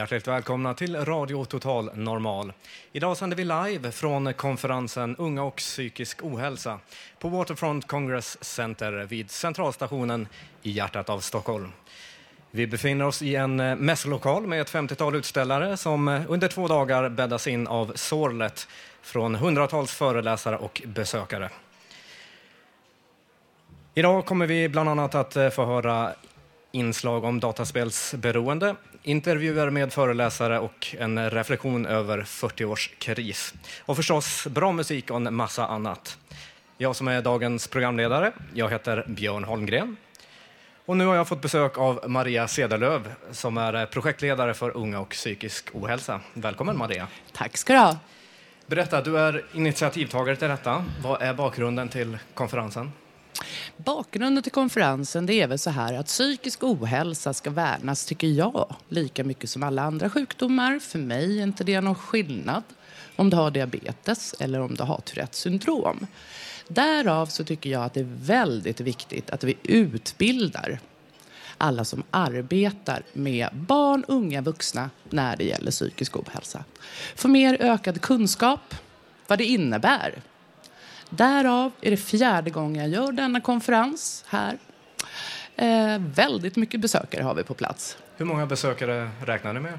Hjärtligt välkomna till Radio Total Normal. Idag sänder vi live från konferensen Unga och psykisk ohälsa på Waterfront Congress Center vid Centralstationen i hjärtat av Stockholm. Vi befinner oss i en eh, mässlokal med ett 50-tal utställare som eh, under två dagar bäddas in av sorlet från hundratals föreläsare och besökare. Idag kommer vi bland annat att eh, få höra inslag om dataspelsberoende, intervjuer med föreläsare och en reflektion över 40 års kris. Och förstås bra musik och en massa annat. Jag som är dagens programledare, jag heter Björn Holmgren. Och nu har jag fått besök av Maria Cederlöv som är projektledare för Unga och psykisk ohälsa. Välkommen Maria. Tack ska du ha. Berätta, du är initiativtagare till detta. Vad är bakgrunden till konferensen? Bakgrunden till konferensen det är väl så här att psykisk ohälsa ska värnas, tycker jag, lika mycket som alla andra sjukdomar. För mig är inte det någon skillnad om du har diabetes eller om du har Tourettes syndrom. Därav så tycker jag att det är väldigt viktigt att vi utbildar alla som arbetar med barn, unga, vuxna när det gäller psykisk ohälsa. Få mer ökad kunskap vad det innebär Därav är det fjärde gången jag gör denna konferens här. Eh, väldigt mycket besökare har vi på plats. Hur många besökare räknar ni med?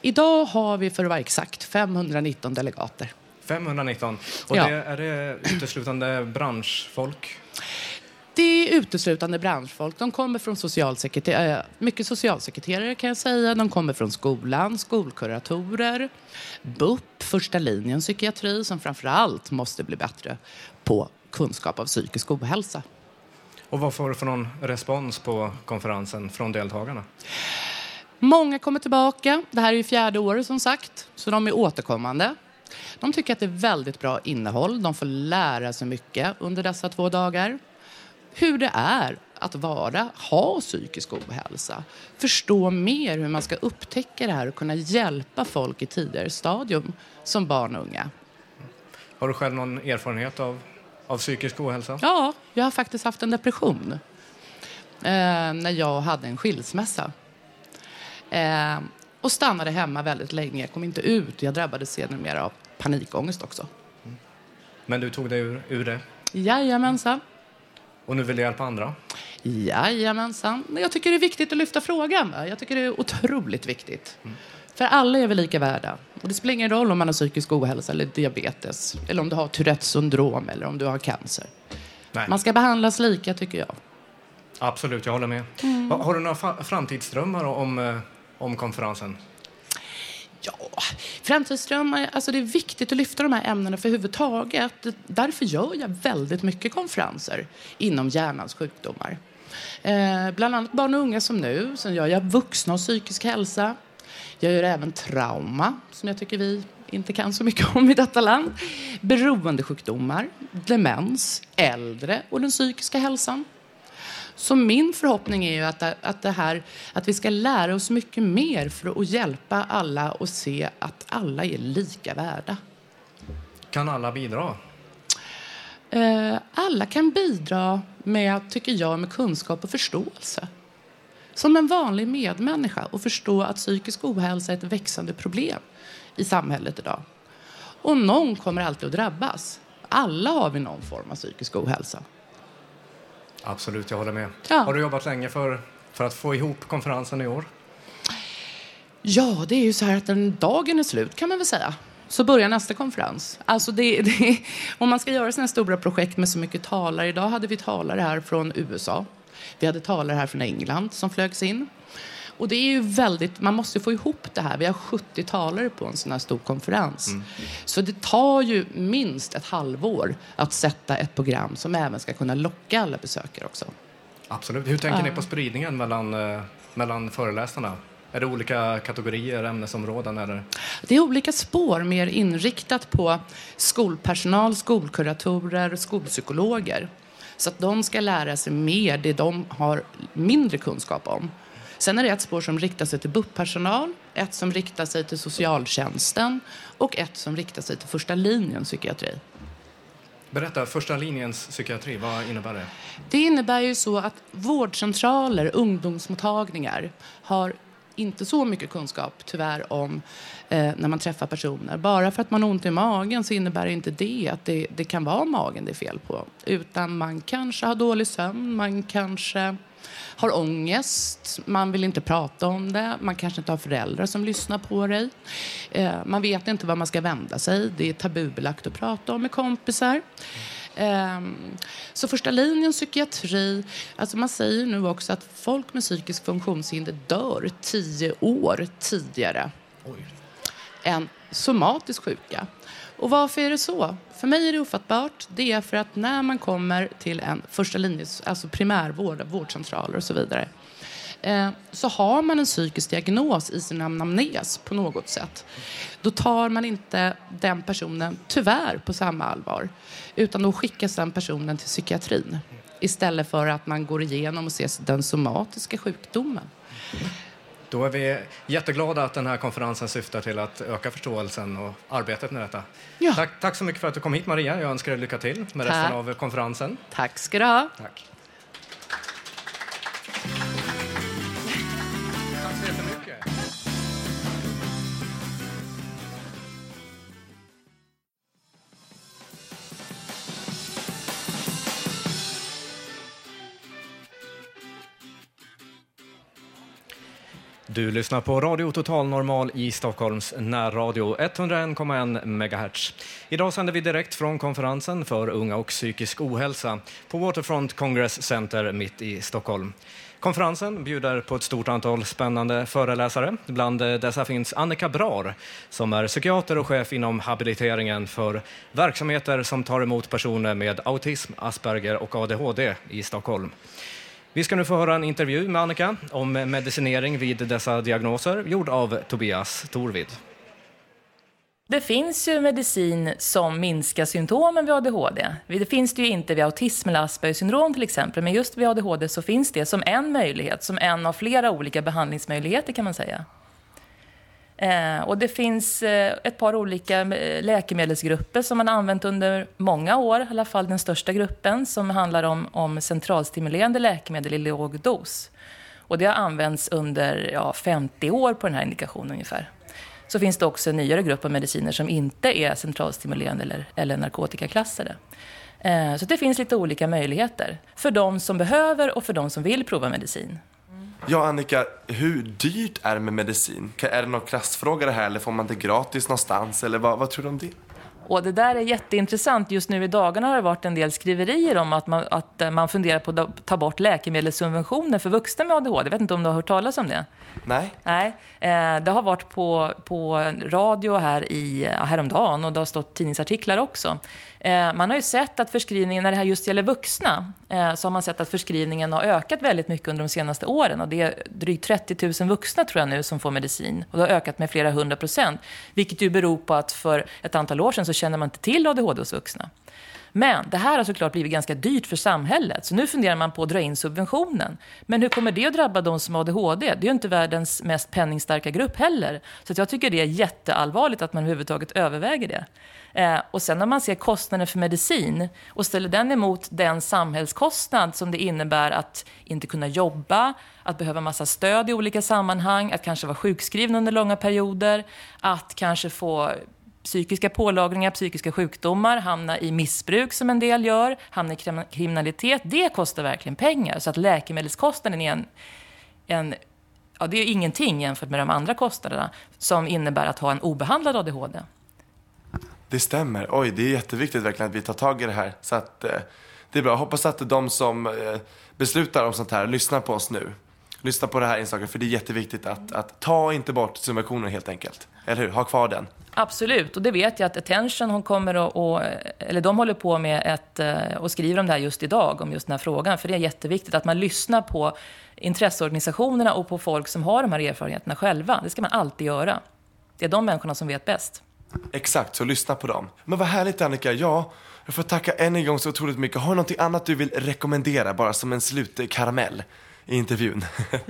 Idag har vi för att vara exakt 519 delegater. 519. Och Ja. det, är det uteslutande branschfolk? Det är uteslutande branschfolk. De kommer från socialsekreterare, eh, mycket socialsekreterare kan jag säga. De kommer från skolan, skolkuratorer, BUP, första linjen psykiatri som framför allt måste bli bättre på kunskap av psykisk ohälsa. Och vad får du för någon respons på konferensen från deltagarna? Många kommer tillbaka. Det här är ju fjärde året som sagt, så de är återkommande. De tycker att det är väldigt bra innehåll. De får lära sig mycket under dessa två dagar. Hur det är att vara, ha psykisk ohälsa. Förstå mer hur man ska upptäcka det här och kunna hjälpa folk i tidigare stadium som barn och unga. Har du själv någon erfarenhet av, av psykisk ohälsa? Ja, jag har faktiskt haft en depression eh, när jag hade en skilsmässa. Eh, och stannade hemma väldigt länge. Jag kom inte ut. Jag drabbades sedermera av panikångest också. Men du tog dig ur, ur det Jajamensan. Och nu vill du hjälpa andra? Jajamensan. Men Jag tycker det är viktigt att lyfta frågan. Jag tycker det är otroligt viktigt. För alla är vi lika värda. Och det spelar ingen roll om man har psykisk ohälsa eller diabetes. Eller om du har Tourettes syndrom eller om du har cancer. Nej, Man ska behandlas lika tycker jag. absolut, jag håller med. Mm. Ha- Har du några framtidsdrömmar om, eh, om konferensen? Ja, framtidsdrömmar, alltså det är viktigt att lyfta de här ämnena för huvudtaget. Därför gör jag väldigt mycket konferenser inom hjärnans sjukdomar. Eh, bland annat barn och unga som nu. Sen gör jag vuxna och psykisk hälsa. Jag gör även trauma, som jag tycker vi inte kan så mycket om i detta land. Beroendesjukdomar, demens, äldre och den psykiska hälsan. Så min förhoppning är ju att, att, det här, att vi ska lära oss mycket mer för att hjälpa alla och se att alla är lika värda. Kan alla bidra? Eh, alla kan bidra med, tycker jag, med kunskap och förståelse. Som en vanlig medmänniska och förstå att psykisk ohälsa är ett växande problem i samhället idag. Och någon kommer alltid att drabbas. Alla har vi någon form av psykisk ohälsa. Absolut, jag håller med. Ja. Har du jobbat länge för, för att få ihop konferensen i år? Ja, det är ju så här att när dagen är slut kan man väl säga. Så börjar nästa konferens. Alltså det, det, om man ska göra sådana stora projekt med så mycket talare. Idag hade vi talare här från USA. Vi hade talare här från England som flögs in. Och det är ju väldigt, man måste få ihop det här. Vi har 70 talare på en sån här stor konferens. Så det tar ju minst ett halvår att sätta ett program som även ska kunna locka alla besökare också. Absolut. Hur tänker ni på spridningen mellan, eh, mellan föreläsarna? Är det olika kategorier, ämnesområden? Eller? Det är olika spår, mer inriktat på skolpersonal, skolkuratorer, skolpsykologer. Så att de ska lära sig mer det de har mindre kunskap om. Sen är det ett spår som riktar sig till BUP-personal, ett som riktar sig till socialtjänsten och ett som riktar sig till första linjen psykiatri. Berätta, första linjens psykiatri, vad innebär det? Det innebär ju så att vårdcentraler, ungdomsmottagningar har inte så mycket kunskap tyvärr om eh, när man träffar personer. Bara för att man har ont i magen så innebär inte det att det, det kan vara magen det är fel på. Utan man kanske har dålig sömn, man kanske har ångest, man vill inte prata om det, man kanske inte har föräldrar som lyssnar på dig. Eh, man vet inte var man ska vända sig, det är tabubelagt att prata om med kompisar. Um, så första linjen psykiatri, alltså man säger nu också att folk med psykisk funktionshinder dör tio år tidigare Oj. än somatiskt sjuka. Och varför är det så? För mig är det ofattbart. Det är för att när man kommer till en första linjes, alltså primärvård, vårdcentraler och så vidare, eh, så har man en psykisk diagnos i sin anamnes på något sätt. Då tar man inte den personen, tyvärr, på samma allvar. Utan då skickas den personen till psykiatrin istället för att man går igenom och ser den somatiska sjukdomen. Då är vi jätteglada att den här konferensen syftar till att öka förståelsen och arbetet med detta. Ja. Tack, tack så mycket för att du kom hit Maria. Jag önskar dig lycka till med tack. resten av konferensen. Tack ska du ha. Tack. Du lyssnar på Radio Total Normal i Stockholms närradio, 101,1 MHz. Idag sänder vi direkt från konferensen för unga och psykisk ohälsa på Waterfront Congress Center mitt i Stockholm. Konferensen bjuder på ett stort antal spännande föreläsare. Bland dessa finns Annika Brar som är psykiater och chef inom habiliteringen för verksamheter som tar emot personer med autism, Asperger och ADHD i Stockholm. Vi ska nu få höra en intervju med Annika om medicinering vid dessa diagnoser gjord av Tobias Torvid. Det finns ju medicin som minskar symptomen vid ADHD. Det finns det ju inte vid autism eller Aspergers syndrom till exempel, men just vid ADHD så finns det som en möjlighet, som en av flera olika behandlingsmöjligheter kan man säga. Eh, och det finns eh, ett par olika eh, läkemedelsgrupper som man har använt under många år, i alla fall den största gruppen, som handlar om, om centralstimulerande läkemedel i låg dos. Och det har använts under ja, 50 år på den här indikationen ungefär. Så finns det också en nyare grupp av mediciner som inte är centralstimulerande eller, eller narkotikaklassade. Eh, så det finns lite olika möjligheter för de som behöver och för de som vill prova medicin. Ja, Annika, hur dyrt är det med medicin? Är det någon klassfråga det här eller får man det gratis någonstans? Eller vad, vad tror du om det? Och det där är jätteintressant. Just nu i dagarna har det varit en del skriverier om att man, att man funderar på att ta bort läkemedelssubventioner för vuxna med ADHD. Jag vet inte om du har hört talas om det? Nej. Nej. Eh, det har varit på, på radio här i, häromdagen och det har stått tidningsartiklar också. Eh, man har ju sett att förskrivningen, när det här just gäller vuxna, eh, så har man sett att förskrivningen har ökat väldigt mycket under de senaste åren. Och det är drygt 30 000 vuxna tror jag nu som får medicin. Och det har ökat med flera hundra procent. Vilket ju beror på att för ett antal år sedan så känner man inte till ADHD hos vuxna. Men det här har såklart blivit ganska dyrt för samhället. Så nu funderar man på att dra in subventionen. Men hur kommer det att drabba de som har ADHD? Det är ju inte världens mest penningstarka grupp heller. Så jag tycker det är jätteallvarligt att man överhuvudtaget överväger det. Eh, och sen när man ser kostnaden för medicin och ställer den emot den samhällskostnad som det innebär att inte kunna jobba, att behöva massa stöd i olika sammanhang, att kanske vara sjukskriven under långa perioder, att kanske få psykiska pålagringar, psykiska sjukdomar, hamna i missbruk som en del gör, hamna i kriminalitet. Det kostar verkligen pengar. Så att läkemedelskostnaden är en, en ja, det är ingenting jämfört med de andra kostnaderna som innebär att ha en obehandlad ADHD. Det stämmer. Oj, det är jätteviktigt verkligen att vi tar tag i det här. Så att, eh, det är bra. Jag hoppas att de som eh, beslutar om sånt här lyssnar på oss nu lyssna på det här inslaget för det är jätteviktigt att, att ta inte bort subventionen helt enkelt. Eller hur? Ha kvar den. Absolut, och det vet jag att Attention hon kommer att, och, eller de håller på med ett, eh, och skriver om det här just idag, om just den här frågan. För det är jätteviktigt att man lyssnar på intresseorganisationerna och på folk som har de här erfarenheterna själva. Det ska man alltid göra. Det är de människorna som vet bäst. Exakt, så lyssna på dem. Men vad härligt Annika, ja, jag får tacka än en gång så otroligt mycket. Har du någonting annat du vill rekommendera, bara som en slutkaramell? I intervjun.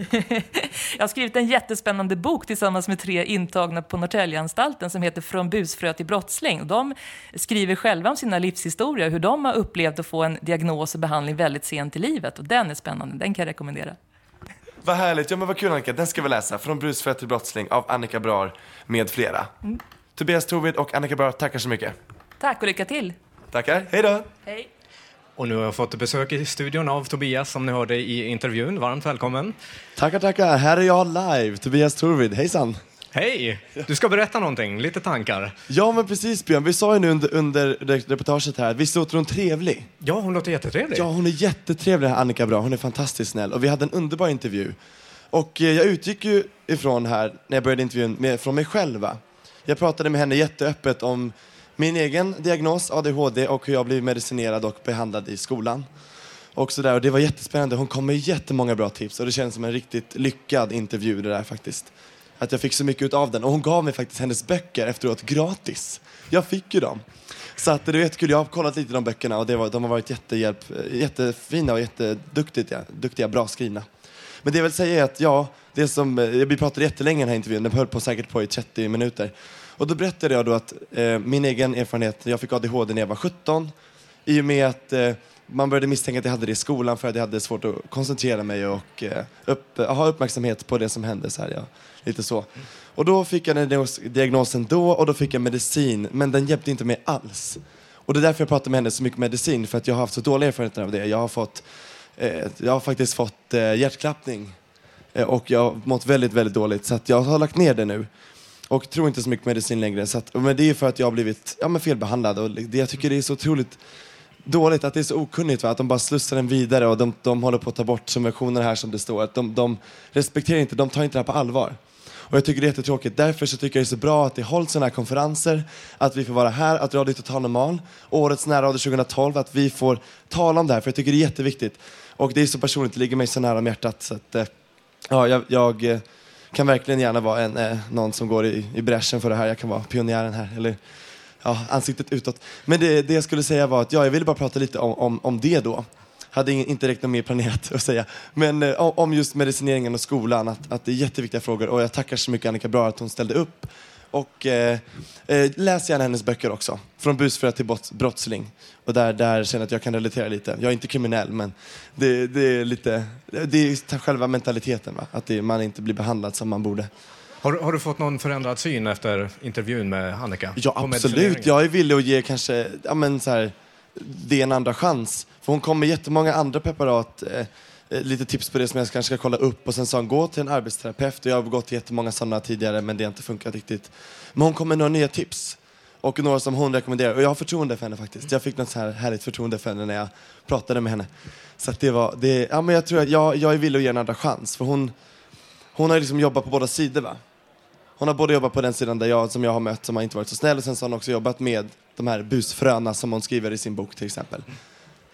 jag har skrivit en jättespännande bok tillsammans med tre intagna på Norrtäljeanstalten som heter Från busfrö till brottsling. De skriver själva om sina livshistorier, hur de har upplevt att få en diagnos och behandling väldigt sent i livet. Och den är spännande, den kan jag rekommendera. Vad härligt, ja men vad kul Annika, den ska vi läsa. Från busfrö till brottsling av Annika Brar med flera. Mm. Tobias Torvid och Annika Brar, tackar så mycket. Tack och lycka till. Tackar, hej då. Hej. Och nu har jag fått besök i studion av Tobias som ni hörde i intervjun. Varmt välkommen. Tackar, tackar. Här är jag live, Tobias Torvid. Hejsan. Hej! Du ska berätta någonting, lite tankar. Ja, men precis Björn. Vi sa ju nu under, under reportaget här, visst låter hon trevlig? Ja, hon låter jättetrevlig. Ja, hon är jättetrevlig, Annika Bra. Hon är fantastiskt snäll. Och vi hade en underbar intervju. Och eh, jag utgick ju ifrån här, när jag började intervjun, med, från mig själv. Jag pratade med henne jätteöppet om min egen diagnos, ADHD, och hur jag blev medicinerad och behandlad i skolan. Och, så där. och Det var jättespännande. Hon kom med jättemånga bra tips och det känns som en riktigt lyckad intervju det där faktiskt. Att jag fick så mycket av den. Och hon gav mig faktiskt hennes böcker efteråt gratis. Jag fick ju dem. Så att det är jättekul. Jag har kollat lite i de böckerna och det var, de har varit jättehjälp, jättefina och jätteduktiga, duktiga, bra skrivna. Men det jag vill säga är att ja, det som, eh, vi pratade jättelänge i den här intervjun, den höll på säkert på i 30 minuter. Och då berättade jag då att eh, min egen erfarenhet, jag fick ADHD när jag var 17. I och med att eh, man började misstänka att jag hade det i skolan för att jag hade svårt att koncentrera mig och eh, upp, ha uppmärksamhet på det som hände. Så här, ja. Lite så. Och då fick jag den diagnosen då och då fick jag medicin, men den hjälpte inte mig alls. Och det är därför jag pratar med henne så mycket medicin, för att jag har haft så dåliga erfarenheter av det. Jag har, fått, eh, jag har faktiskt fått eh, hjärtklappning eh, och jag har mått väldigt, väldigt dåligt, så att jag har lagt ner det nu och tror inte så mycket på medicin längre. Så att, men det är för att jag har blivit ja, men felbehandlad och det, jag tycker det är så otroligt dåligt att det är så okunnigt, va? att de bara slussar den vidare och de, de håller på att ta bort subventioner här som det står. Att de, de respekterar inte, de tar inte det här på allvar. Och jag tycker det är jättetråkigt. Därför så tycker jag det är så bra att det hålls sådana här konferenser, att vi får vara här, att Radio Total Normal, årets närradio 2012, att vi får tala om det här, för jag tycker det är jätteviktigt. Och det är så personligt, det ligger mig så nära om hjärtat. Så att, eh, ja, jag, jag eh, kan verkligen gärna vara en, eh, någon som går i, i bräschen för det här. Jag kan vara pionjären här, eller ja, ansiktet utåt. Men det, det jag skulle säga var att ja, jag ville bara prata lite om, om, om det då. Hade inte direkt något mer planerat att säga. Men eh, om just medicineringen och skolan, att, att det är jätteviktiga frågor. Och jag tackar så mycket Annika Bra att hon ställde upp och eh, eh, läs gärna hennes böcker också. Från busförare till brottsling. Och där, där känner jag att jag kan relatera lite. Jag är inte kriminell, men det, det är lite, det är själva mentaliteten. Va? Att det, man inte blir behandlad som man borde. Har, har, du fått någon förändrad syn efter intervjun med Annika? Ja, absolut. Jag är villig att ge kanske, ja men så här, det en andra chans. För hon kom med jättemånga andra preparat. Eh, Eh, lite tips på det som jag kanske ska kolla upp och sen sa hon gå till en arbetsterapeut och jag har gått till jättemånga sådana tidigare men det har inte funkat riktigt. Men hon kom med några nya tips och några som hon rekommenderar och jag har förtroende för henne faktiskt. Jag fick något så här härligt förtroende för henne när jag pratade med henne. Så det var, det, ja men jag tror att jag, jag är villig att ge en andra chans för hon, hon har liksom jobbat på båda sidor va. Hon har både jobbat på den sidan där jag, som jag har mött som har inte varit så snäll och sen så har hon också jobbat med de här busfröna som hon skriver i sin bok till exempel.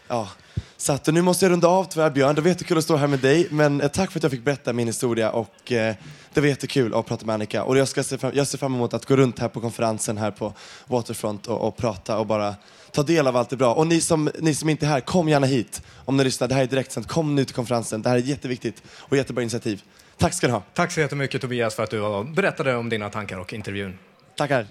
Ja, så att, nu måste jag runda av tyvärr Björn. Det var jättekul att stå här med dig. Men eh, tack för att jag fick berätta min historia och eh, det var jättekul att prata med Annika. Och jag, ska se fram, jag ser fram emot att gå runt här på konferensen här på Waterfront och, och prata och bara ta del av allt det bra. Och ni som, ni som inte är här, kom gärna hit. Om ni lyssnar, det här är direktsänt. Kom nu till konferensen. Det här är jätteviktigt och jättebra initiativ. Tack ska ni ha. Tack så jättemycket Tobias för att du berättade om dina tankar och intervjun. Tackar.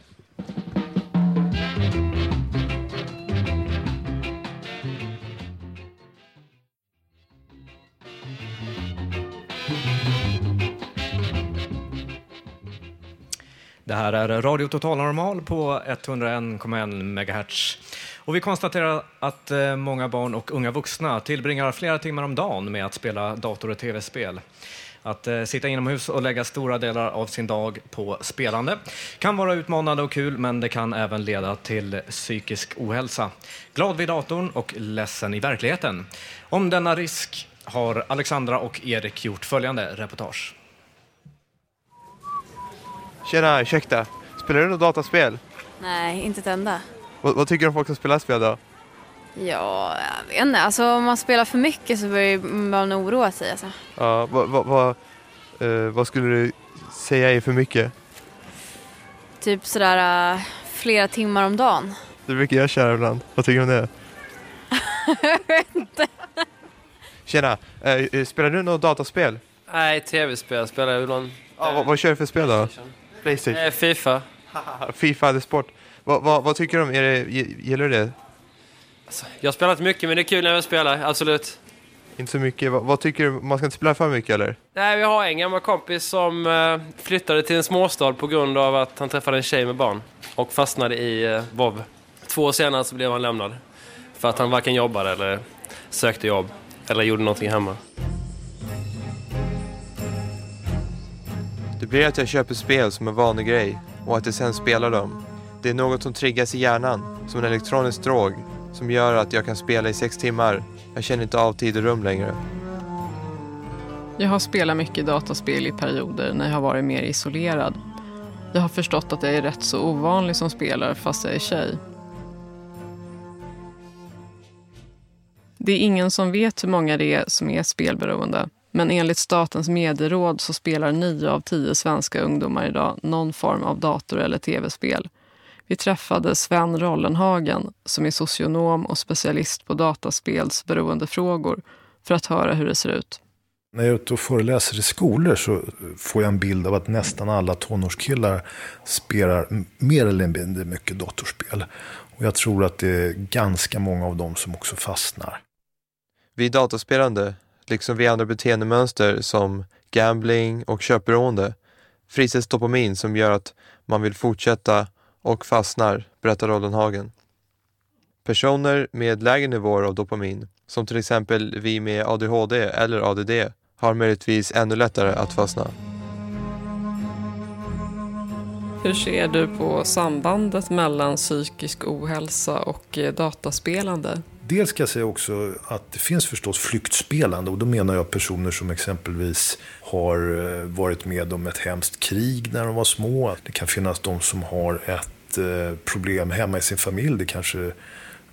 Det här är Radio Total Normal på 101,1 MHz. Och vi konstaterar att eh, många barn och unga vuxna tillbringar flera timmar om dagen med att spela dator och tv-spel. Att eh, sitta inomhus och lägga stora delar av sin dag på spelande kan vara utmanande och kul, men det kan även leda till psykisk ohälsa. Glad vid datorn och ledsen i verkligheten. Om denna risk har Alexandra och Erik gjort följande reportage. Tjena, ursäkta. Spelar du något dataspel? Nej, inte ett enda. Vad, vad tycker du om folk som spelar spel då? Ja, jag vet inte. Alltså om man spelar för mycket så börjar man oroa sig. Alltså. Ja, vad, vad, vad, eh, vad skulle du säga är för mycket? Typ sådär uh, flera timmar om dagen. Det brukar jag köra ibland. Vad tycker du om det? jag vet inte. Tjena, eh, spelar du något dataspel? Nej, tv-spel spelar jag ibland. Ja, vad, vad kör du för spel då? Playstation? Eh, Fifa. Fifa, det sport. Vad, vad, vad tycker du om, är det, gillar du det? Alltså, jag har spelat mycket men det är kul när jag spelar, absolut. Inte så mycket. Vad, vad, tycker du? Man ska inte spela för mycket eller? Nej, vi har en gammal kompis som uh, flyttade till en småstad på grund av att han träffade en tjej med barn. Och fastnade i uh, WoW. Två år senare så blev han lämnad. För att han varken jobbade eller sökte jobb. Eller gjorde någonting hemma. Det blir att jag köper spel som en vanlig grej och att jag sen spelar dem. Det är något som triggas i hjärnan, som en elektronisk drog, som gör att jag kan spela i sex timmar. Jag känner inte av tid och rum längre. Jag har spelat mycket dataspel i perioder när jag har varit mer isolerad. Jag har förstått att jag är rätt så ovanlig som spelare fast jag är tjej. Det är ingen som vet hur många det är som är spelberoende. Men enligt Statens medieråd så spelar nio av tio svenska ungdomar idag någon form av dator eller tv-spel. Vi träffade Sven Rollenhagen som är socionom och specialist på dataspelsberoendefrågor för att höra hur det ser ut. När jag är ute och föreläser i skolor så får jag en bild av att nästan alla tonårskillar spelar mer eller mindre mycket datorspel. Och jag tror att det är ganska många av dem som också fastnar. Vi dataspelande, liksom vid andra beteendemönster som gambling och köpberoende, frisätts dopamin som gör att man vill fortsätta och fastnar, berättar Rollenhagen. Personer med lägre nivåer av dopamin, som till exempel vi med ADHD eller ADD, har möjligtvis ännu lättare att fastna. Hur ser du på sambandet mellan psykisk ohälsa och eh, dataspelande? Dels ska jag säga också att det finns förstås flyktspelande och då menar jag personer som exempelvis har eh, varit med om ett hemskt krig när de var små. Det kan finnas de som har ett eh, problem hemma i sin familj. Det kanske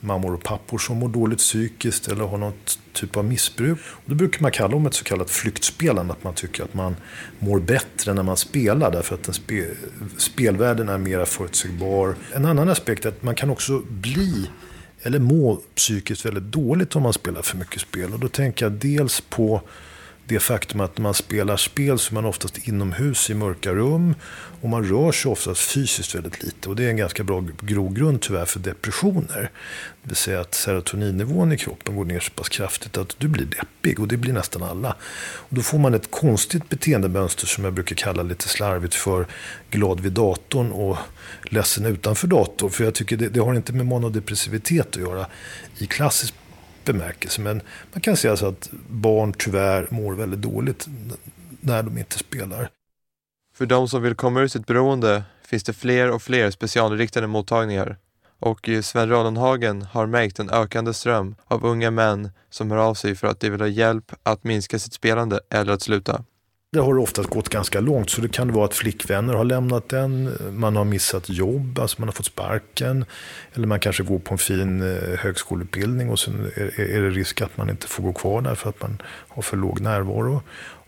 mammor och pappor som mår dåligt psykiskt eller har någon typ av missbruk. Och då brukar man kalla om ett så kallat flyktspelande, att man tycker att man mår bättre när man spelar därför att den spe, spelvärlden är mer förutsägbar. En annan aspekt är att man kan också bli eller må psykiskt väldigt dåligt om man spelar för mycket spel. Och då tänker jag dels på det faktum att när man spelar spel så är man oftast inomhus i mörka rum och man rör sig oftast fysiskt väldigt lite. Och det är en ganska bra grogrund tyvärr för depressioner. Det vill säga att serotoninnivån i kroppen går ner så pass kraftigt att du blir deppig och det blir nästan alla. Och då får man ett konstigt beteendemönster som jag brukar kalla lite slarvigt för glad vid datorn och ledsen utanför datorn. För jag tycker det, det har inte med monodepressivitet att göra i klassisk bemärkelse. Men man kan säga så att barn tyvärr mår väldigt dåligt när de inte spelar. För de som vill komma ur sitt beroende finns det fler och fler specialriktade mottagningar. Och Sven Rollenhagen har märkt en ökande ström av unga män som hör av sig för att de vill ha hjälp att minska sitt spelande eller att sluta. Det har oftast gått ganska långt så det kan vara att flickvänner har lämnat en, man har missat jobb, alltså man har fått sparken. Eller man kanske går på en fin eh, högskoleutbildning och sen är det risk att man inte får gå kvar där för att man har för låg närvaro.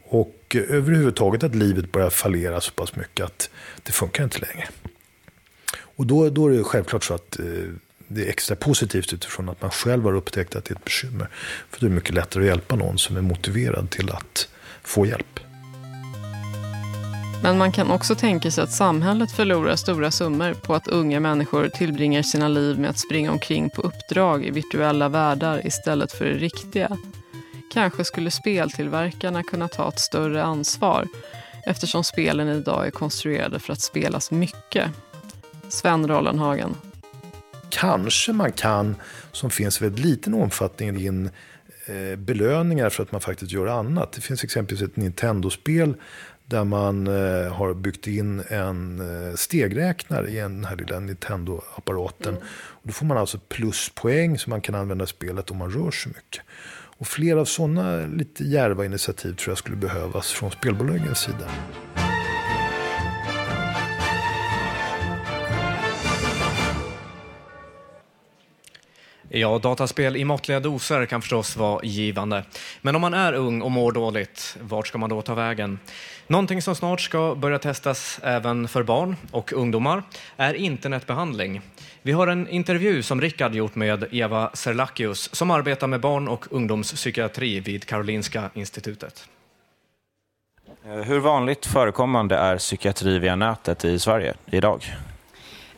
Och eh, överhuvudtaget att livet börjar fallera så pass mycket att det funkar inte längre. Och då, då är det självklart så att eh, det är extra positivt utifrån att man själv har upptäckt att det är ett bekymmer. För det är mycket lättare att hjälpa någon som är motiverad till att få hjälp. Men man kan också tänka sig att samhället förlorar stora summor på att unga människor tillbringar sina liv med att springa omkring på uppdrag i virtuella världar istället för i riktiga. Kanske skulle speltillverkarna kunna ta ett större ansvar eftersom spelen idag är konstruerade för att spelas mycket. Sven Rollenhagen. Kanske man kan, som finns i väldigt liten omfattning, in eh, belöningar för att man faktiskt gör annat. Det finns exempelvis ett Nintendo-spel där man eh, har byggt in en eh, stegräknare i den här lilla Nintendo-apparaten. Mm. då får man alltså pluspoäng som man kan använda i spelet om man rör sig mycket. Och fler av sådana lite djärva initiativ tror jag skulle behövas från spelbolagens sida. Ja, dataspel i måttliga doser kan förstås vara givande. Men om man är ung och mår dåligt, vart ska man då ta vägen? Någonting som snart ska börja testas även för barn och ungdomar är internetbehandling. Vi har en intervju som Rickard gjort med Eva Serlakius som arbetar med barn och ungdomspsykiatri vid Karolinska institutet. Hur vanligt förekommande är psykiatri via nätet i Sverige idag?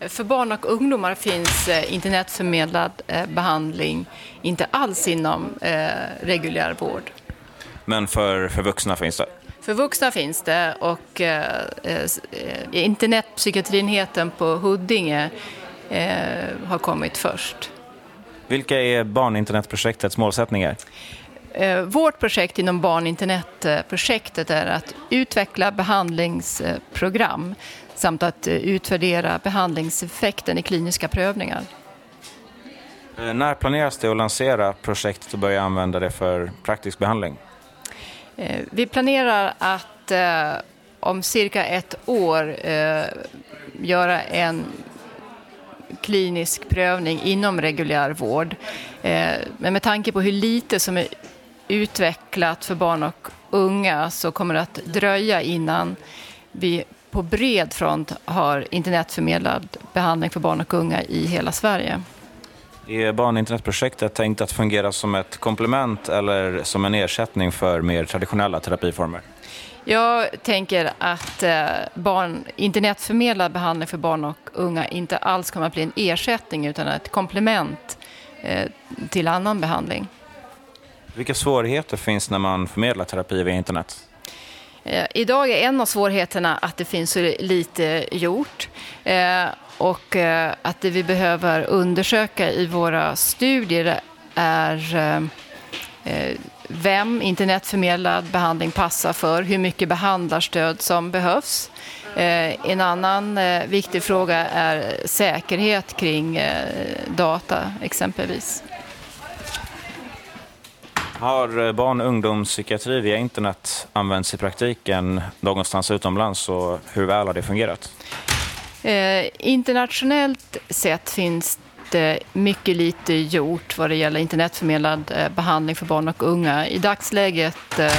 För barn och ungdomar finns eh, internetförmedlad eh, behandling inte alls inom eh, reguljär vård. Men för, för vuxna finns det? För vuxna finns det och internetpsykiatrienheten på Huddinge har kommit först. Vilka är barninternetprojektets målsättningar? Vårt projekt inom barninternetprojektet är att utveckla behandlingsprogram samt att utvärdera behandlingseffekten i kliniska prövningar. Eh, när planeras det att lansera projektet och börja använda det för praktisk behandling? Eh, vi planerar att eh, om cirka ett år göra en klinisk prövning inom reguljär vård. Men med tanke på hur lite som är utvecklat för barn och unga så kommer det att dröja innan vi på bred front har internetförmedlad behandling för barn och unga i hela Sverige. Är barninternetprojektet tänkt att fungera som ett komplement eller som en ersättning för mer traditionella terapiformer? Jag tänker att eh, barn, internetförmedlad behandling för barn och unga inte alls kommer att bli en ersättning utan ett komplement eh, till annan behandling. Vilka svårigheter finns när man förmedlar terapi via internet? Eh, idag är en av svårigheterna att det finns så lite gjort eh, och eh, att det vi behöver undersöka i våra studier är vem internetförmedlad behandling passar för, hur mycket behandlarstöd som behövs. En annan viktig fråga är säkerhet kring data exempelvis. Har eh, barn och ungdomspsykiatri via internet använts i praktiken någonstans utomlands och hur väl har det fungerat? Eh, internationellt sett finns det mycket lite gjort vad det gäller internetförmedlad eh, behandling för barn och unga. I dagsläget eh,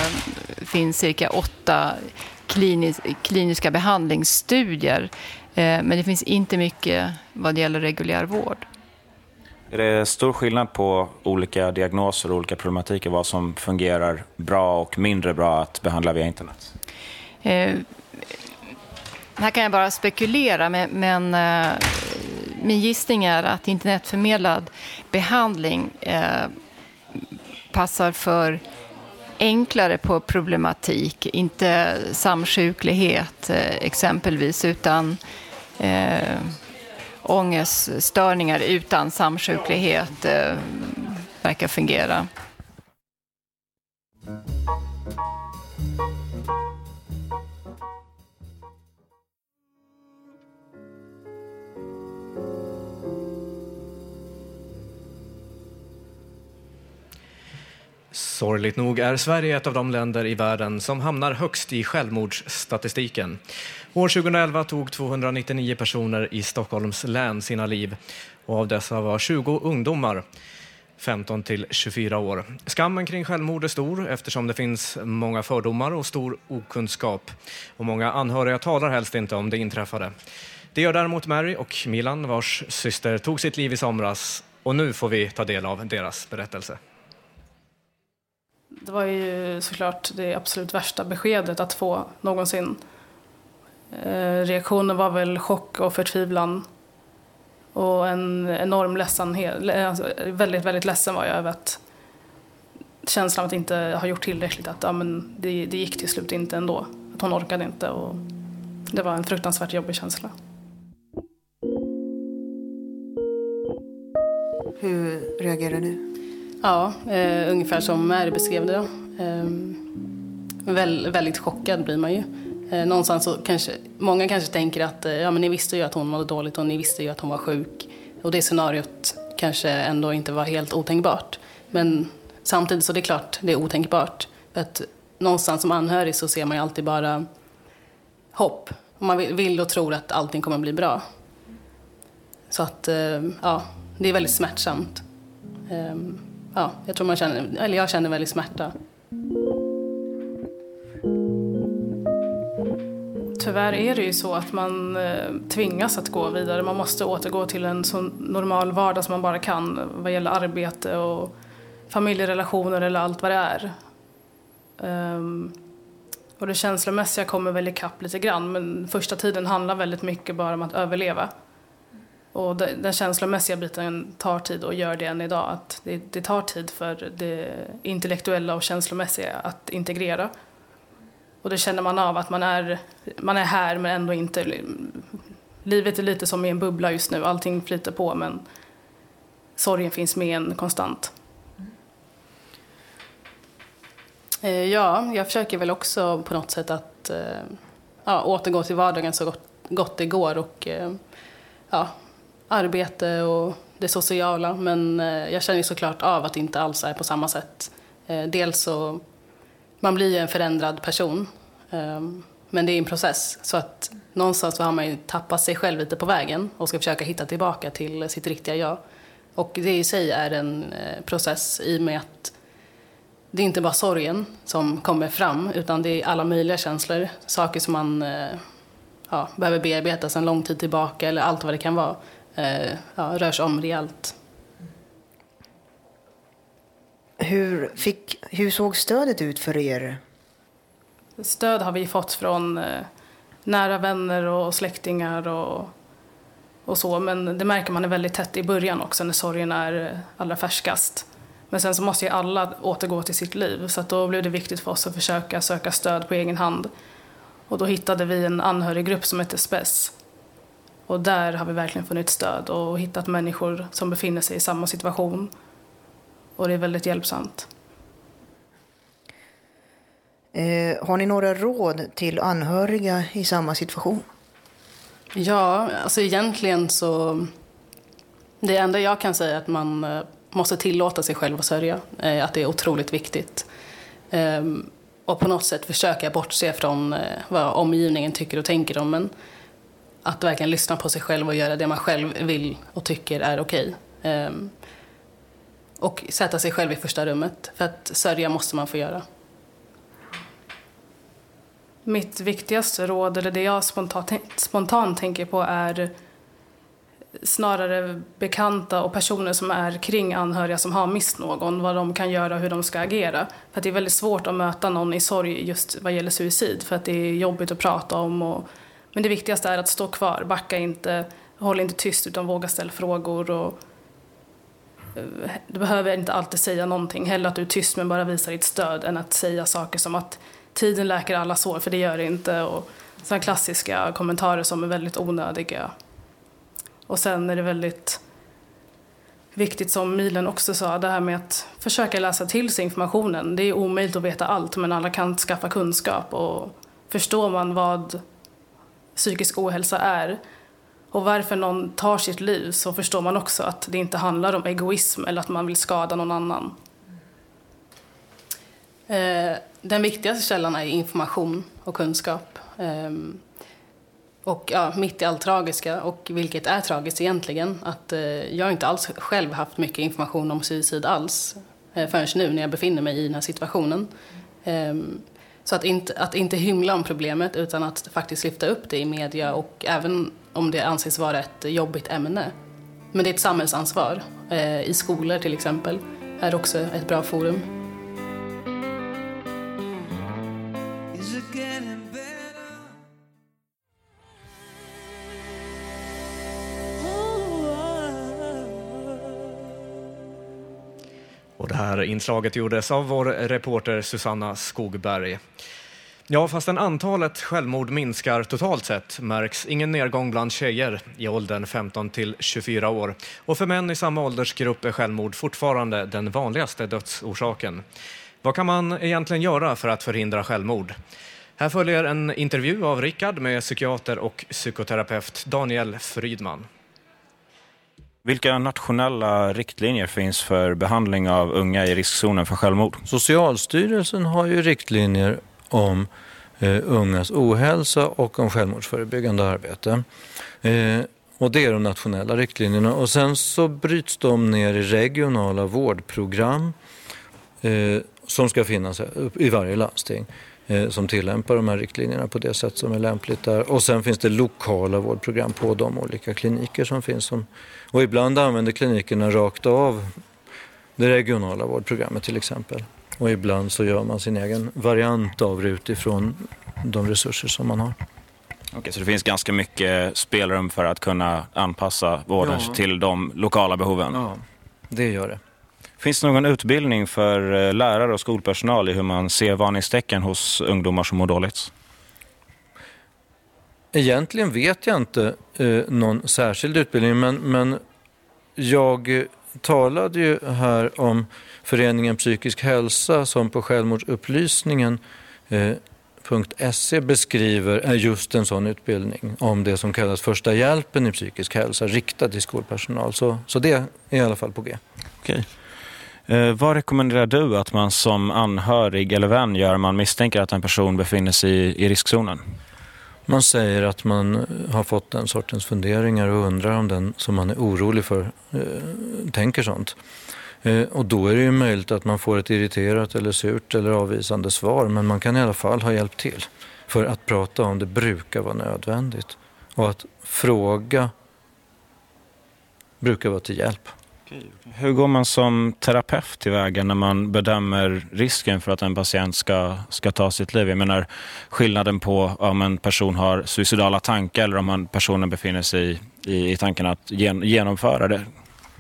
finns cirka åtta klinis kliniska behandlingsstudier eh, men det finns inte mycket vad det gäller reguljär vård. Är det stor skillnad på olika diagnoser och olika problematiker, vad som fungerar bra och mindre bra att behandla via internet? Eh, här kan jag bara spekulera, men, men eh, min gissning är att internetförmedlad behandling eh, passar för enklare på problematik, inte samsjuklighet eh, exempelvis, utan eh, ångeststörningar utan samsjuklighet eh, verkar fungera. Sorgligt nog är Sverige ett av de länder i världen som hamnar högst i självmordsstatistiken. År 2011 tog 299 personer i Stockholms län sina liv och av dessa var 20 ungdomar. 15 till 24 år. Skammen kring självmord är stor eftersom det finns många fördomar och stor okunskap. Och många anhöriga talar helst inte om det inträffade. Det gör däremot Mary och Milan vars syster tog sitt liv i somras och nu får vi ta del av deras berättelse. Det var ju såklart det absolut värsta beskedet att få någonsin. Eh, reaktionen var väl chock och förtvivlan. Och en enorm ledsenhet. Alltså, väldigt, väldigt ledsen var jag över att känslan av att inte ha gjort tillräckligt. Att ja, men det, det gick till slut inte ändå. Att hon orkade inte. Och det var en fruktansvärt jobbig känsla. Hur reagerar du? Ja, eh, ungefär som Mary beskrev det. Eh, väl, väldigt chockad blir man ju. Eh, någonstans så kanske, många kanske tänker att eh, ja, men ni visste ju att hon mådde dåligt och ni visste ju att hon var sjuk. Och det scenariot kanske ändå inte var helt otänkbart. Men Samtidigt så är det klart, det är otänkbart. För att någonstans som anhörig så ser man ju alltid bara hopp. Man vill och tror att allting kommer att bli bra. Så att, eh, ja, det är väldigt smärtsamt. Ehm, ja, jag tror man känner, eller jag känner väldigt smärta. Tyvärr är det ju så att man eh, tvingas att gå vidare. Man måste återgå till en så normal vardag som man bara kan vad gäller arbete och familjerelationer eller allt vad det är. Ehm, och det känslomässiga kommer väl ikapp lite grann men första tiden handlar väldigt mycket bara om att överleva. Och den känslomässiga biten tar tid och gör det än idag. Att det, det tar tid för det intellektuella och känslomässiga att integrera. Och det känner man av att man är, man är här men ändå inte. Livet är lite som i en bubbla just nu. Allting flyter på men sorgen finns med en konstant. Eh, ja, jag försöker väl också på något sätt att eh, ja, återgå till vardagen så gott, gott det går och eh, ja, arbete och det sociala. Men jag känner såklart av att det inte alls är på samma sätt. Dels så, man blir ju en förändrad person. Ehm, men det är en process. Så att någonstans så har man ju tappat sig själv lite på vägen och ska försöka hitta tillbaka till sitt riktiga jag. Och det i sig är en eh, process i och med att det är inte bara sorgen som kommer fram utan det är alla möjliga känslor. Saker som man eh, ja, behöver bearbeta sedan lång tid tillbaka eller allt vad det kan vara. Eh, ja, rörs om rejält. Hur, fick, hur såg stödet ut för er? Stöd har vi fått från eh, nära vänner och släktingar och, och så. Men det märker man är väldigt tätt i början också när sorgen är eh, allra färskast. Men sen så måste ju alla återgå till sitt liv så att då blev det viktigt för oss att försöka söka stöd på egen hand. Och då hittade vi en anhöriggrupp som heter SPES. Och där har vi verkligen funnit stöd och hittat människor som befinner sig i samma situation. Och det är väldigt hjälpsamt. Eh, har ni några råd till anhöriga i samma situation? Ja, alltså egentligen så... Det enda jag kan säga är att man eh, måste tillåta sig själv att sörja. Eh, att det är otroligt viktigt. Ehm, och på något sätt försöka bortse från eh, vad omgivningen tycker och tänker om en. Att verkligen lyssna på sig själv och göra det man själv vill och tycker är okej. Ehm, och sätta sig själv i första rummet. För att sörja måste man få göra. Mitt viktigaste råd, eller det jag spontant, spontant tänker på är snarare bekanta och personer som är kring anhöriga som har mist någon, vad de kan göra och hur de ska agera. För det är väldigt svårt att möta någon i sorg just vad gäller suicid, för att det är jobbigt att prata om. Och, men det viktigaste är att stå kvar, backa inte, håll inte tyst utan våga ställa frågor. Och, du behöver inte alltid säga någonting, hellre att du är tyst men bara visar ditt stöd än att säga saker som att tiden läker alla sår, för det gör det inte. Och sådana klassiska kommentarer som är väldigt onödiga. Och sen är det väldigt viktigt som Milen också sa, det här med att försöka läsa till sig informationen. Det är omöjligt att veta allt, men alla kan skaffa kunskap och förstår man vad psykisk ohälsa är och varför någon tar sitt liv så förstår man också att det inte handlar om egoism eller att man vill skada någon annan. Eh, den viktigaste källan är information och kunskap. Ehm, och ja, mitt i allt tragiska, och vilket är tragiskt egentligen, att eh, jag inte alls själv haft mycket information om suicid alls eh, förrän nu när jag befinner mig i den här situationen. Ehm, så att inte, att inte hymla om problemet utan att faktiskt lyfta upp det i media och även om det anses vara ett jobbigt ämne. Men det är ett samhällsansvar. Eh, I skolor till exempel är också ett bra forum. Och det här inslaget gjordes av vår reporter Susanna Skogberg. Ja, fastän antalet självmord minskar totalt sett märks ingen nedgång bland tjejer i åldern 15 till 24 år. Och för män i samma åldersgrupp är självmord fortfarande den vanligaste dödsorsaken. Vad kan man egentligen göra för att förhindra självmord? Här följer en intervju av Rickard med psykiater och psykoterapeut Daniel Frydman. Vilka nationella riktlinjer finns för behandling av unga i riskzonen för självmord? Socialstyrelsen har ju riktlinjer om eh, ungas ohälsa och om självmordsförebyggande arbete. Eh, och det är de nationella riktlinjerna. Och sen så bryts de ner i regionala vårdprogram eh, som ska finnas i varje landsting eh, som tillämpar de här riktlinjerna på det sätt som är lämpligt där. Och sen finns det lokala vårdprogram på de olika kliniker som finns. Som, och ibland använder klinikerna rakt av det regionala vårdprogrammet till exempel. Och ibland så gör man sin egen variant av det utifrån de resurser som man har. Okej, så det finns ganska mycket spelrum för att kunna anpassa vården Ja. till de lokala behoven? Ja, det gör det. Finns det någon utbildning för eh, lärare och skolpersonal i hur man ser varningstecken hos ungdomar som mår dåligt? Egentligen vet jag inte eh, någon särskild utbildning men, men jag talade ju här om föreningen Psykisk hälsa som på självmordsupplysningen eh, .se beskriver är just en sån utbildning om det som kallas första hjälpen i psykisk hälsa riktad till skolpersonal. Så, så det är i alla fall på G. Okej. Eh, vad rekommenderar du att man som anhörig eller vän gör om man misstänker att en person befinner sig i, i riskzonen? Man säger att man eh, har fått den sortens funderingar och undrar om den som man är orolig för eh, tänker sånt. Eh, och då är det ju möjligt att man får ett irriterat eller surt eller avvisande svar men man kan i alla fall ha hjälpt till. För att prata om det brukar vara nödvändigt. Och att fråga brukar vara till hjälp. Hur går man som terapeut tillväga när man bedömer risken för att en patient ska, ska ta sitt liv? Jag menar skillnaden på om en person har suicidala tankar eller om man, personen befinner sig i, i tanken att gen, genomföra det.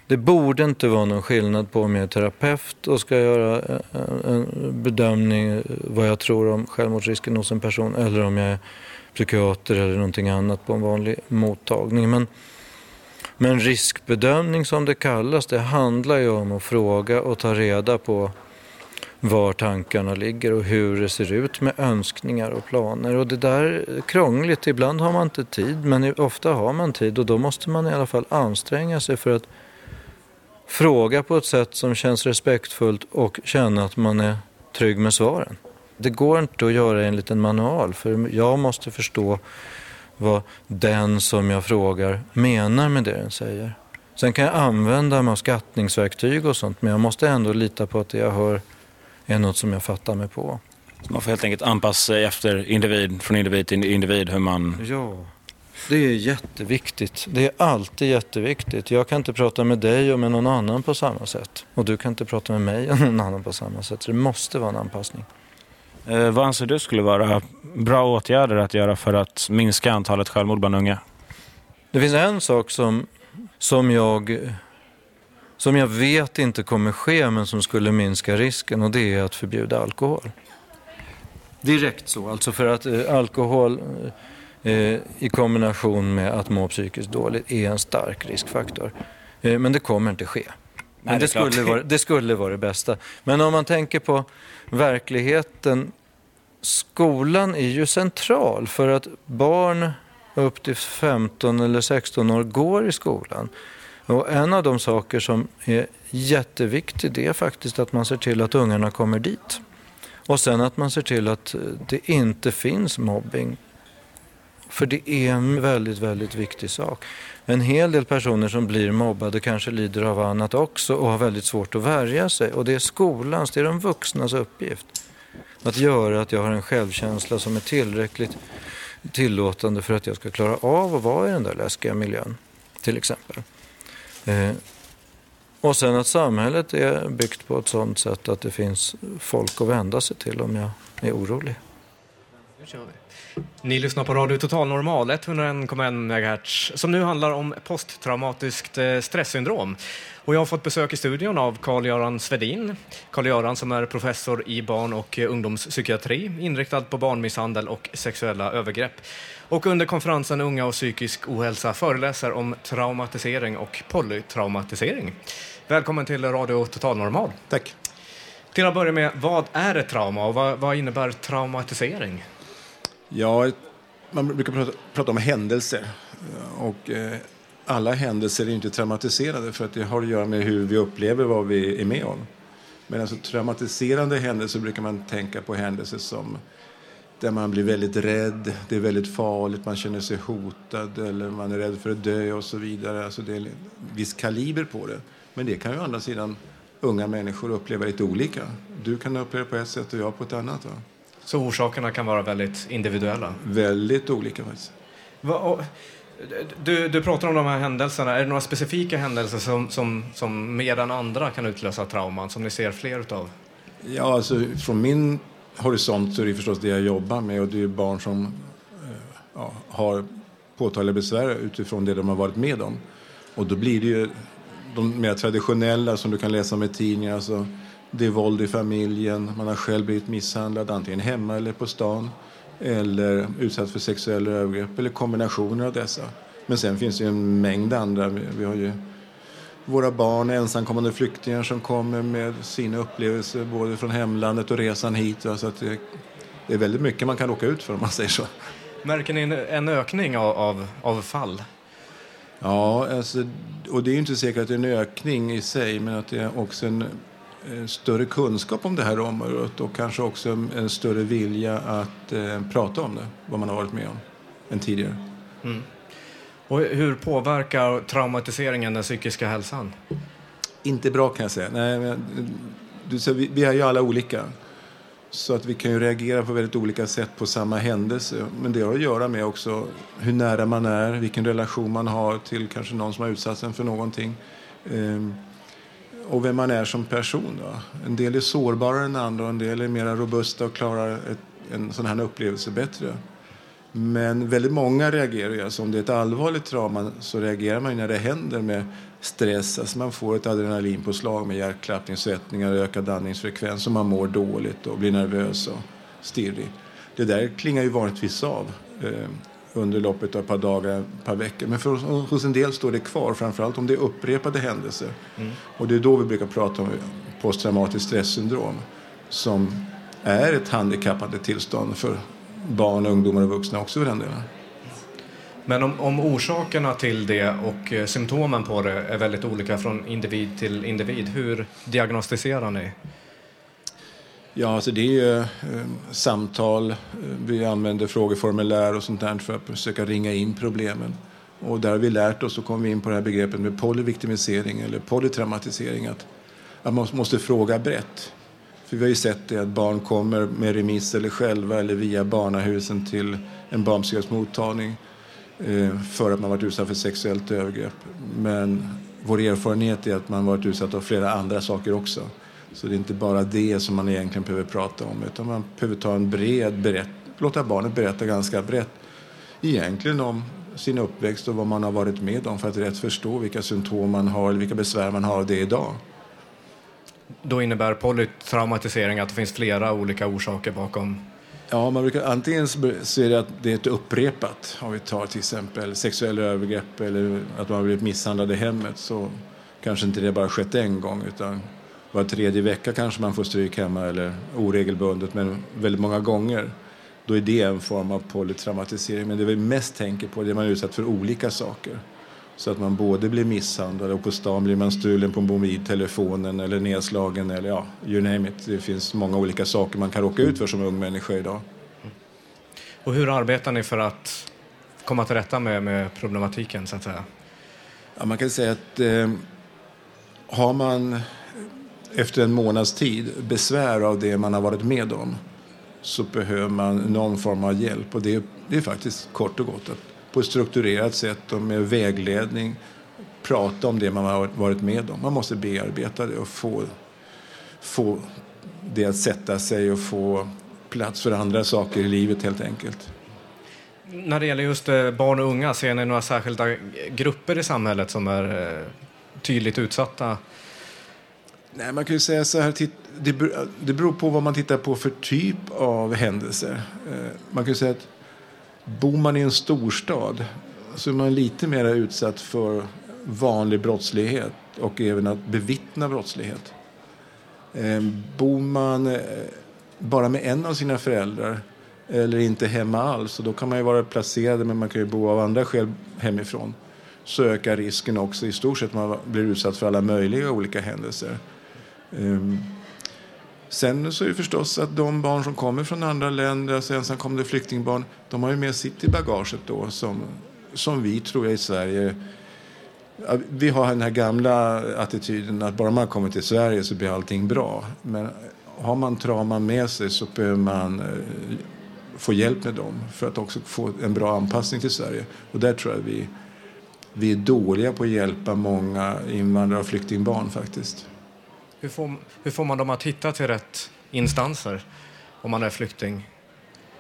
Det borde inte vara någon skillnad på om jag är terapeut och ska göra eh, en bedömning vad jag tror om självmordsrisken hos en person eller om jag är psykiater eller någonting annat på en vanlig mottagning. Men, men riskbedömning som det kallas, det handlar ju om att fråga och ta reda på var tankarna ligger och hur det ser ut med önskningar och planer. Och det där är krångligt. Ibland har man inte tid, men ofta har man tid och då måste man i alla fall anstränga sig för att fråga på ett sätt som känns respektfullt och känna att man är trygg med svaren. Det går inte att göra en en manual för jag måste förstå vad den som jag frågar menar med det den säger. Sen kan jag använda mig av skattningsverktyg och sånt men jag måste ändå lita på att det jag hör är något som jag fattar mig på. Man får helt enkelt anpassa sig efter individ, från individ till individ hur man... Ja, det är jätteviktigt. Det är alltid jätteviktigt. Jag kan inte prata med dig och med någon annan på samma sätt. Och du kan inte prata med mig och någon annan på samma sätt. Så det måste vara en anpassning. Eh, vad anser du skulle vara bra åtgärder att göra för att minska antalet självmord bland unga? Det finns en sak som, som, jag, som jag vet inte kommer ske men som skulle minska risken och det är att förbjuda alkohol. Direkt så, alltså för att eh, alkohol eh, i kombination med att må psykiskt dåligt är en stark riskfaktor. Eh, men det kommer inte ske. Men Nej, det det, skulle vara, det skulle vara det bästa. Men om man tänker på verkligheten. Skolan är ju central för att barn upp till 15 eller 16 år går i skolan. Och en av de saker som är jätteviktig det är faktiskt att man ser till att ungarna kommer dit. Och sen att man ser till att det inte finns mobbing. För det är en väldigt, väldigt viktig sak. En hel del personer som blir mobbade kanske lider av annat också och har väldigt svårt att värja sig. Och det är skolans, det är de vuxnas uppgift. Att göra att jag har en självkänsla som är tillräckligt tillåtande för att jag ska klara av att vara i den där läskiga miljön. Till exempel. Eh, och sen att samhället är byggt på ett sådant sätt att det finns folk att vända sig till om jag är orolig. Ni lyssnar på Radio Total Normal 101,1 MHz som nu handlar om posttraumatiskt eh, stresssyndrom. Och jag har fått besök i studion av Carl-Göran Svedin. Carl-Göran som är professor i barn och eh, ungdomspsykiatri inriktad på barnmisshandel och sexuella övergrepp. Och under konferensen Unga och psykisk ohälsa föreläser om traumatisering och polytraumatisering. Välkommen till Radio Total Normal. Tack. Till att börja med, vad är ett trauma och vad, vad innebär traumatisering? Ja, man brukar prata, prata om händelser. Och, eh, alla händelser är inte traumatiserade för att det har att göra med hur vi upplever vad vi är med om. Men alltså traumatiserande händelser brukar man tänka på händelser som där man blir väldigt rädd, det är väldigt farligt, man känner sig hotad eller man är rädd för att dö och så vidare. Alltså det är en viss kaliber på det. Men det kan ju å andra sidan unga människor uppleva lite olika. Du kan uppleva det på ett sätt och jag på ett annat. Va? Så orsakerna kan vara väldigt individuella? Väldigt olika faktiskt. Va, du, du pratar om de här händelserna. Är det några specifika händelser som, som, som mer än andra kan utlösa trauman, som ni ser fler utav? Ja, alltså från min horisont så är det förstås det jag jobbar med och det är barn som eh, ja, har påtagliga besvär utifrån det de har varit med om. Och då blir det ju de mer traditionella som du kan läsa om i tidningar. Alltså, det är våld i familjen, man har själv blivit misshandlad antingen hemma eller på stan eller utsatt för sexuella övergrepp eller kombinationer av dessa. Men sen finns det ju en mängd andra. Vi har ju våra barn, ensamkommande flyktingar som kommer med sina upplevelser både från hemlandet och resan hit. Så att det, är väldigt mycket man kan råka ut för om man säger så. Märker ni en ökning av, av, av fall? Ja, alltså, och det är inte säkert att det är en ökning i sig men att det är också en större kunskap om det här området och kanske också en större vilja att eh, prata om det, vad man har varit med om, än tidigare. Mm. Och hur påverkar traumatiseringen den psykiska hälsan? Inte bra kan jag säga. Nej, men, du, vi, vi är ju alla olika. Så att vi kan ju reagera på väldigt olika sätt på samma händelse. Men det har att göra med också hur nära man är, vilken relation man har till kanske någon som har utsatts för någonting. Ehm, och vem man är som person. Då. En del är sårbarare än andra och en del är mer robusta och klarar ett, en sån här upplevelse bättre. Men väldigt många reagerar ju. Alltså om det är ett allvarligt trauma så reagerar man när det händer med stress. Alltså man får ett adrenalinpåslag med hjärtklappning, svettningar, ökad andningsfrekvens och man mår dåligt och blir nervös och stirrig. Det där klingar ju vanligtvis av eh, under loppet av ett par dagar, ett par veckor. Men för, hos en del står det kvar, framförallt om det är upprepade händelser. Mm. Och det är då vi brukar prata om posttraumatiskt stresssyndrom som är ett handikappande tillstånd för barn, ungdomar och vuxna också för den delen. Men om, om orsakerna till det och eh, symptomen på det är väldigt olika från individ till individ, hur diagnostiserar ni? Ja, alltså det är ju eh, samtal. Eh, vi använder frågeformulär och sånt där för att försöka ringa in problemen. Och där har vi lärt oss och kom vi in på det här begreppet med polyviktimisering eller polytraumatisering. Att, att man måste fråga brett. För vi har ju sett det att barn kommer med remiss eller själva eller via barnahusen till en barnpsykiatrisk mottagning eh, för att man varit utsatt för sexuellt övergrepp. Men vår erfarenhet är att man varit utsatt för flera andra saker också. Så det är inte bara det som man egentligen behöver prata om utan man behöver ta en bred berätt, låta barnet berätta ganska brett egentligen om sin uppväxt och vad man har varit med om för att rätt förstå vilka symptom man har eller vilka besvär man har av det idag. Då innebär polytraumatisering att det finns flera olika orsaker bakom? Ja, man brukar antingen så är det att det är ett upprepat. Om vi tar till exempel sexuella övergrepp eller att man har blivit misshandlad i hemmet så kanske inte det bara skett en gång utan var tredje vecka kanske man får stryk hemma eller oregelbundet men väldigt många gånger. Då är det en form av polytraumatisering. Men det vi mest tänker på är att man är utsatt för olika saker. Så att man både blir misshandlad och på stan blir man stulen på mobiltelefonen eller nedslagen eller ja, you name it. Det finns många olika saker man kan råka ut för som ung människa idag. Och hur arbetar ni för att komma till rätta med, med problematiken så att säga? Ja, man kan säga att eh, har man efter en månads tid besvär av det man har varit med om så behöver man någon form av hjälp och det, det är faktiskt kort och gott att på ett strukturerat sätt och med vägledning prata om det man har varit med om. Man måste bearbeta det och få, få det att sätta sig och få plats för andra saker i livet helt enkelt. När det gäller just eh, barn och unga, ser ni några särskilda grupper i samhället som är eh, tydligt utsatta? Nej, man kan ju säga så här, det beror på vad man tittar på för typ av händelser. Eh, man kan säga att Bor man i en storstad så är man lite mer utsatt för vanlig brottslighet och även att bevittna brottslighet. Eh, bor man eh, bara med en av sina föräldrar eller inte hemma alls, och då kan man ju vara placerad men man kan ju bo av andra skäl hemifrån, så ökar risken också i stort sett man blir utsatt för alla möjliga olika händelser. Ehm, sen så är det förstås att de barn som kommer från andra länder, alltså ensamkommande flyktingbarn, de har ju med sitt i bagaget då som, som vi tror jag i Sverige vi har den här gamla attityden att bara man kommer till Sverige så blir allting bra. Men har man trauman med sig så behöver man eh, få hjälp med dem för att också få en bra anpassning till Sverige. Och där tror jag vi, vi är dåliga på att hjälpa många invandrare och flyktingbarn faktiskt. Hur får, hur får man dem att hitta till rätt instanser om man är flykting?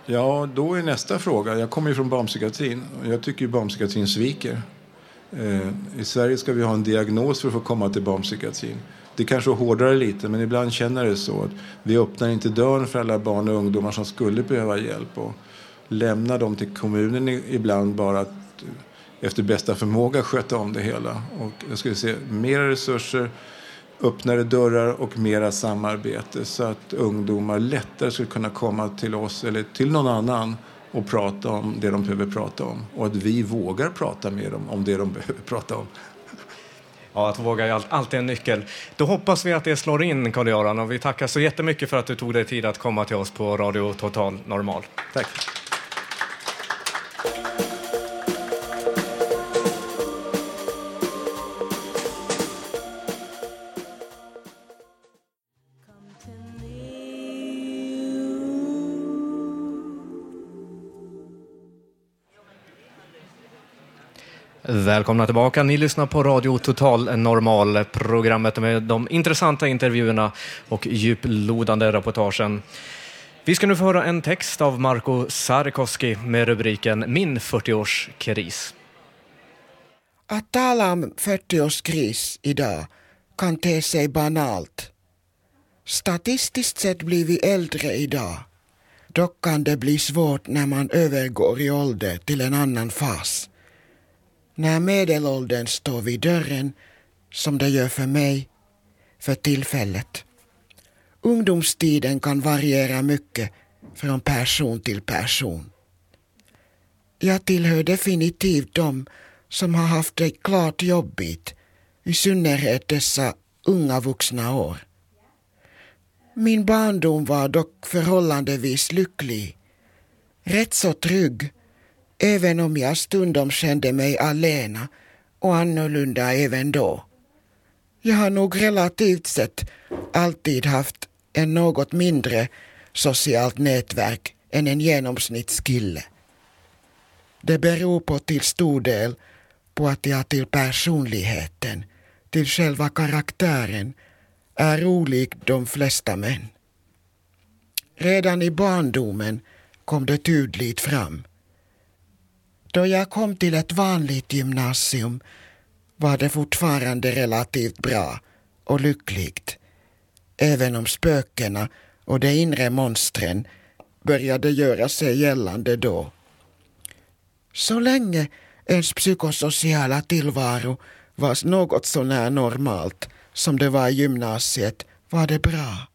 Ja, då är nästa fråga. Jag kommer ju från barnpsykiatrin och jag tycker ju barnpsykiatrin sviker. Eh, I Sverige ska vi ha en diagnos för att få komma till barnpsykiatrin. Det kanske är hårdare lite, men ibland känner det så. att Vi öppnar inte dörren för alla barn och ungdomar som skulle behöva hjälp och lämnar dem till kommunen ibland bara att eh, efter bästa förmåga sköta om det hela. Och jag skulle säga mera resurser, öppnare dörrar och mera samarbete så att ungdomar lättare skulle kunna komma till oss eller till någon annan och prata om det de behöver prata om. Och att vi vågar prata med dem om det de behöver prata om. Ja, att våga är alltid en nyckel. Då hoppas vi att det slår in, Karl-Göran, och vi tackar så jättemycket för att du tog dig tid att komma till oss på Radio Total Normal. Tack. Välkomna tillbaka. Ni lyssnar på Radio Total Normal, programmet med de intressanta intervjuerna och djuplodande reportagen. Vi ska nu få höra en text av Marko Sarkoski med rubriken Min 40-årskris. Att tala om 40-årskris idag kan te sig banalt. Statistiskt sett blir vi äldre idag. Dock kan det bli svårt när man övergår i ålder till en annan fas när medelåldern står vid dörren, som det gör för mig för tillfället. Ungdomstiden kan variera mycket från person till person. Jag tillhör definitivt dem som har haft det klart jobbigt, i synnerhet dessa unga vuxna år. Min barndom var dock förhållandevis lycklig, rätt så trygg även om jag stundom kände mig alena och annorlunda även då. Jag har nog relativt sett alltid haft en något mindre socialt nätverk än en genomsnittskille. Det beror på till stor del på att jag till personligheten, till själva karaktären, är olik de flesta män. Redan i barndomen kom det tydligt fram då jag kom till ett vanligt gymnasium var det fortfarande relativt bra och lyckligt. Även om spökena och de inre monstren började göra sig gällande då. Så länge ens psykosociala tillvaro var något sånär normalt som det var i gymnasiet var det bra.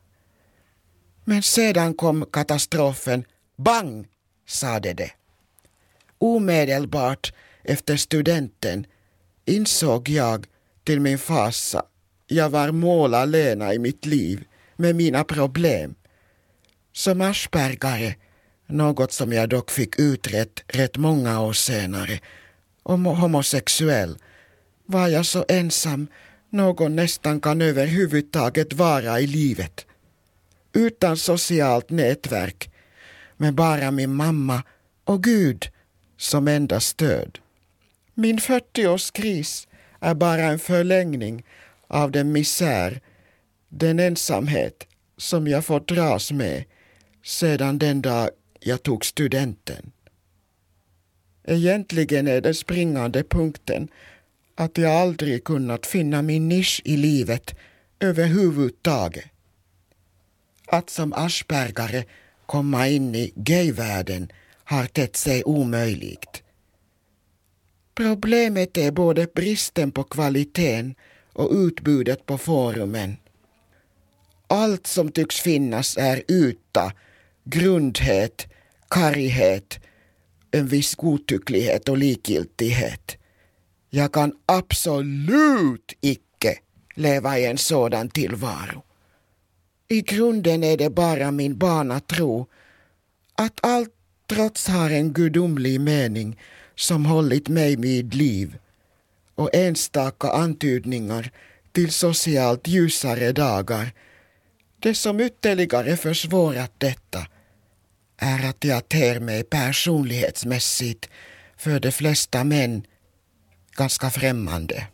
Men sedan kom katastrofen. Bang, sade det. Omedelbart efter studenten insåg jag till min fasa jag var mål alena i mitt liv med mina problem. Som aspergare, något som jag dock fick utrett rätt många år senare, och homosexuell, var jag så ensam någon nästan kan överhuvudtaget vara i livet. Utan socialt nätverk, med bara min mamma och Gud som enda stöd. Min 40-årskris är bara en förlängning av den misär, den ensamhet som jag fått dras med sedan den dag jag tog studenten. Egentligen är den springande punkten att jag aldrig kunnat finna min nisch i livet överhuvudtaget. Att som aspergare komma in i gayvärlden har tett sig omöjligt. Problemet är både bristen på kvaliteten och utbudet på forumen. Allt som tycks finnas är yta, grundhet, karghet, en viss godtycklighet och likgiltighet. Jag kan absolut icke leva i en sådan tillvaro. I grunden är det bara min barnatro att allt trots har en gudomlig mening som hållit mig vid liv och enstaka antydningar till socialt ljusare dagar. Det som ytterligare försvårat detta är att jag ter mig personlighetsmässigt för de flesta män ganska främmande.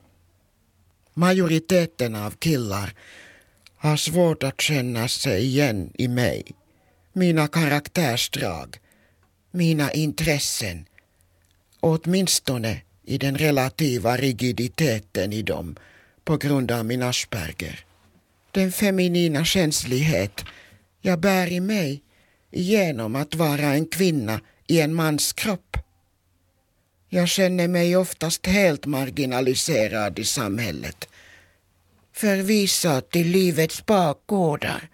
Majoriteten av killar har svårt att känna sig igen i mig, mina karaktärsdrag, mina intressen, åtminstone i den relativa rigiditeten i dem på grund av min Asperger. Den feminina känslighet jag bär i mig genom att vara en kvinna i en mans kropp. Jag känner mig oftast helt marginaliserad i samhället. Förvisad till livets bakgårdar.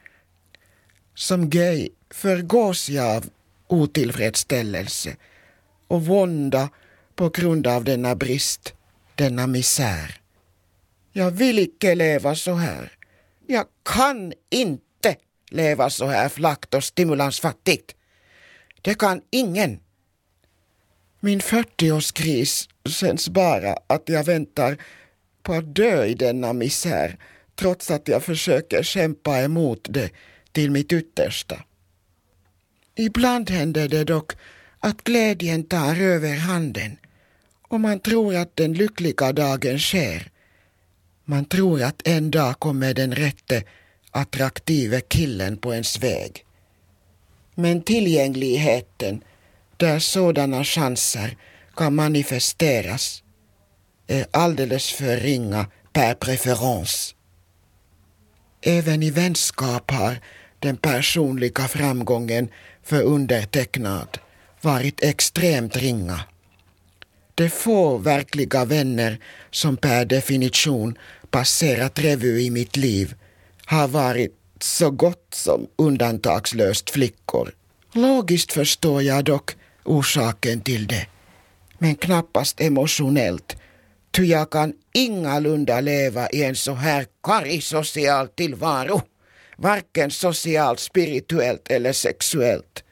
Som gay förgås jag av otillfredsställelse och vånda på grund av denna brist, denna misär. Jag vill icke leva så här. Jag kan inte leva så här flackt och stimulansfattigt. Det kan ingen. Min 40-årskris känns bara att jag väntar på att dö i denna misär trots att jag försöker kämpa emot det till mitt yttersta. Ibland händer det dock att glädjen tar över handen och man tror att den lyckliga dagen sker. Man tror att en dag kommer den rätte attraktive killen på ens väg. Men tillgängligheten där sådana chanser kan manifesteras är alldeles för ringa per preferens. Även i vänskap har den personliga framgången för undertecknad varit extremt ringa. De få verkliga vänner som per definition passerat revy i mitt liv har varit så gott som undantagslöst flickor. Logiskt förstår jag dock orsaken till det, men knappast emotionellt, ty jag kan ingalunda leva i en så här karisocial tillvaro, varken socialt, spirituellt eller sexuellt.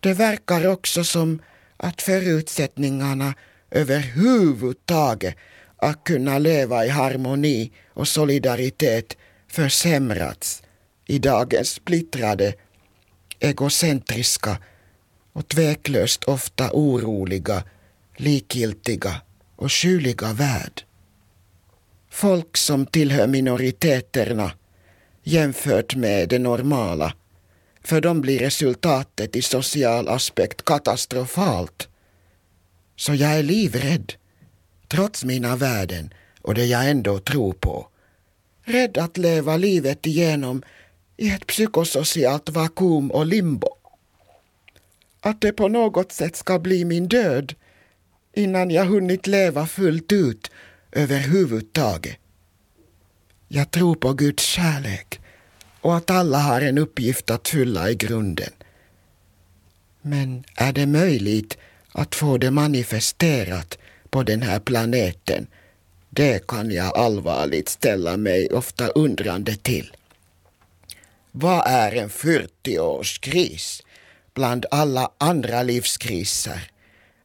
Det verkar också som att förutsättningarna överhuvudtaget att kunna leva i harmoni och solidaritet försämrats i dagens splittrade, egocentriska och tveklöst ofta oroliga, likgiltiga och kyliga värld. Folk som tillhör minoriteterna jämfört med det normala för dem blir resultatet i social aspekt katastrofalt. Så jag är livrädd, trots mina värden och det jag ändå tror på. Rädd att leva livet igenom i ett psykosocialt vakuum och limbo. Att det på något sätt ska bli min död innan jag hunnit leva fullt ut överhuvudtaget. Jag tror på Guds kärlek och att alla har en uppgift att fylla i grunden. Men är det möjligt att få det manifesterat på den här planeten? Det kan jag allvarligt ställa mig ofta undrande till. Vad är en 40-årskris bland alla andra livskriser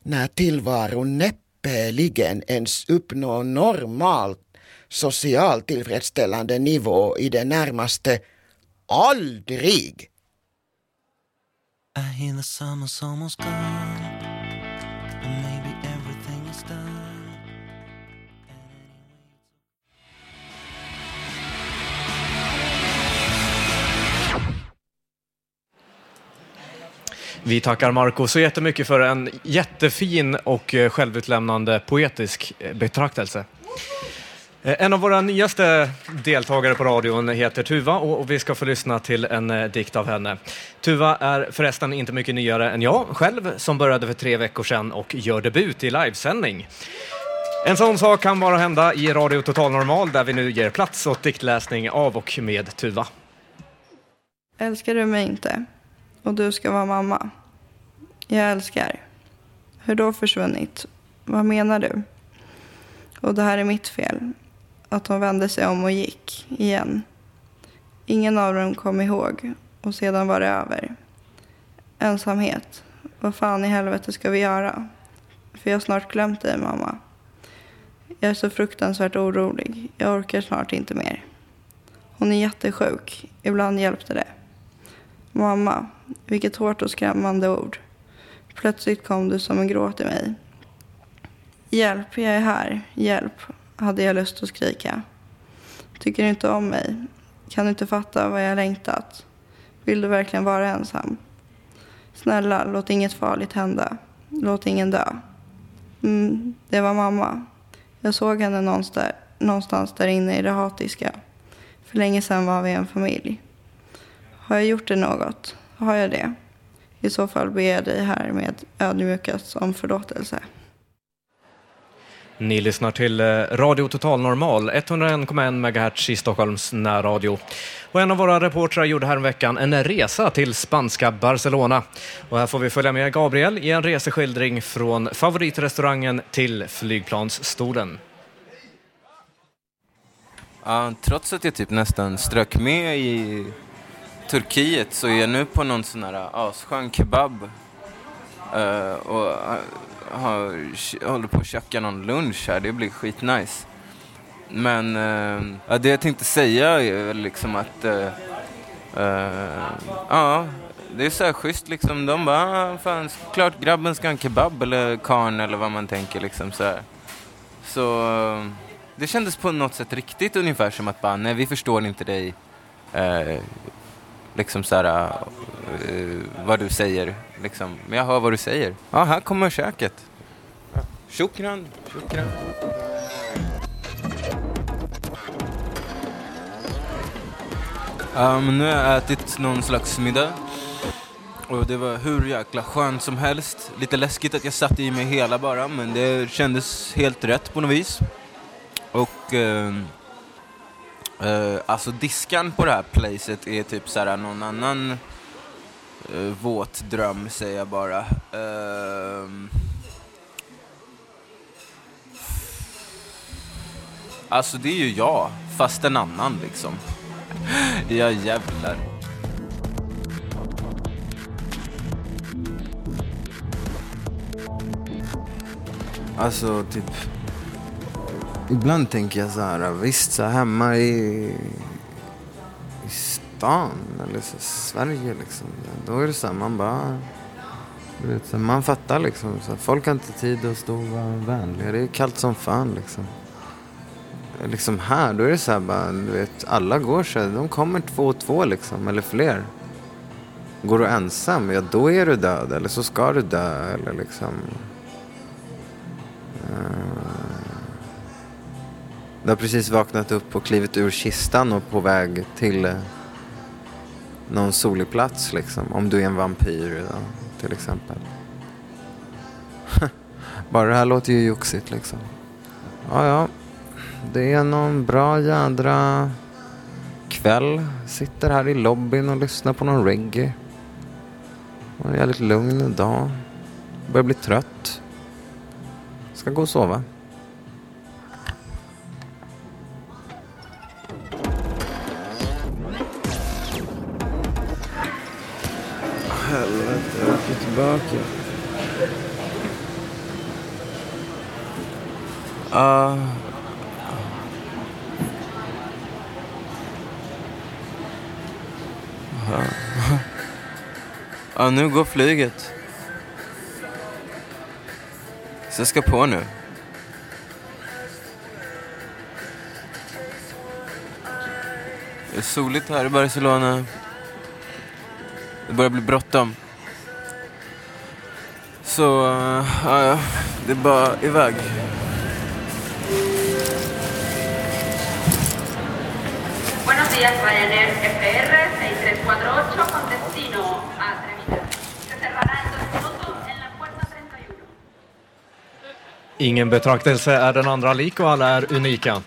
när tillvaron näppeligen ens uppnår normal socialt tillfredsställande nivå i det närmaste aldrig. Vi tackar Marco så jättemycket för en jättefin och eh, självutlämnande poetisk eh, betraktelse. Eh, en av våra nyaste deltagare på radion heter Tuva och vi ska få lyssna till en eh, dikt av henne. Tuva är förresten inte mycket nyare än jag själv som började för tre veckor sedan och gör debut i livesändning. En sån sak kan bara hända i Radio Total Normal där vi nu ger plats åt diktläsning av och med Tuva. Älskar du mig inte? Och du ska vara mamma? Jag älskar. Hur då försvunnit? Vad menar du? Och det här är mitt fel. Att hon vände sig om och gick, igen. Ingen av dem kom ihåg och sedan var det över. Ensamhet. Vad fan i helvete ska vi göra? För jag har snart glömt dig, mamma. Jag är så fruktansvärt orolig. Jag orkar snart inte mer. Hon är jättesjuk. Ibland hjälpte det. Mamma, vilket hårt och skrämmande ord. Plötsligt kom du som en gråt i mig. Hjälp, jag är här. Hjälp, hade jag lust att skrika. Tycker du inte om mig? Kan du inte fatta vad jag längtat? Vill du verkligen vara ensam? Snälla, låt inget farligt hända. Låt ingen dö. Mm, det var mamma. Jag såg henne någonstans där, någonstans där inne i det hatiska. För länge sedan var vi en familj. Har jag gjort det något? Har jag det? I så fall ber jag dig härmed ödmjukast om förlåtelse. Ni lyssnar till eh, Radio Total Normal, 101,1 MHz i Stockholms närradio. Och en av våra reportrar gjorde häromveckan en resa till spanska Barcelona. Och här får vi följa med Gabriel i en reseskildring från favoritrestaurangen till flygplansstolen. Ja, trots att jag typ nästan strök med i Turkiet så är jag nu på någon sån här asskön kebab. Uh, eh, och uh, har, håller på att käka någon lunch här, det blir skitnice. Men eh, ja, det jag tänkte säga är liksom att eh, eh, ja, det är så här schysst liksom. De bara, ah, fan, klart grabben ska ha en kebab eller karn eller vad man tänker liksom så här. Så eh, det kändes på något sätt riktigt ungefär som att bara, nej vi förstår inte dig. Liksom så här, uh, vad du säger. Liksom. Men jag hör vad du säger. Ja, här kommer käket. Shukran, shukran. Um, nu har jag ätit någon slags middag. Och det var hur jäkla skönt som helst. Lite läskigt att jag satte i mig hela bara, men det kändes helt rätt på något vis. Och... Uh, Uh, alltså diskan på det här placet är typ såhär någon annan uh, våt dröm säger jag bara. Uh, alltså det är ju jag, fast en annan liksom. ja jävlar. Alltså typ Ibland tänker jag så här, visst så hemma i, i stan eller så Sverige liksom. Då är det så här, man bara, du vet, så man fattar liksom. Så folk har inte tid att stå och vara vänliga. Det är kallt som fan liksom. Liksom här, då är det så här bara, du vet, alla går så här, de kommer två och två liksom, eller fler. Går du ensam, ja då är du död, eller så ska du dö, eller liksom. Uh, du har precis vaknat upp och klivit ur kistan och på väg till eh, någon solig plats liksom. Om du är en vampyr då, till exempel. Bara det här låter ju joxigt liksom. Ja, ja. Det är någon bra jädra kväll. Sitter här i lobbyn och lyssnar på någon reggae. Och en jävligt lugn dag. Börjar bli trött. Ska gå och sova. Tillbaka. Uh. Ja, nu går flyget. Så jag ska på nu. Det är soligt här i Barcelona. Det börjar bli bråttom. Så, uh, ja, det är bara iväg. Buenos días, Ryanair FR 6348 con destino a Trevilla. Se cerrará en dos minutos en la puerta 31. Ingen betraktelse är den andra lik och alla är unika.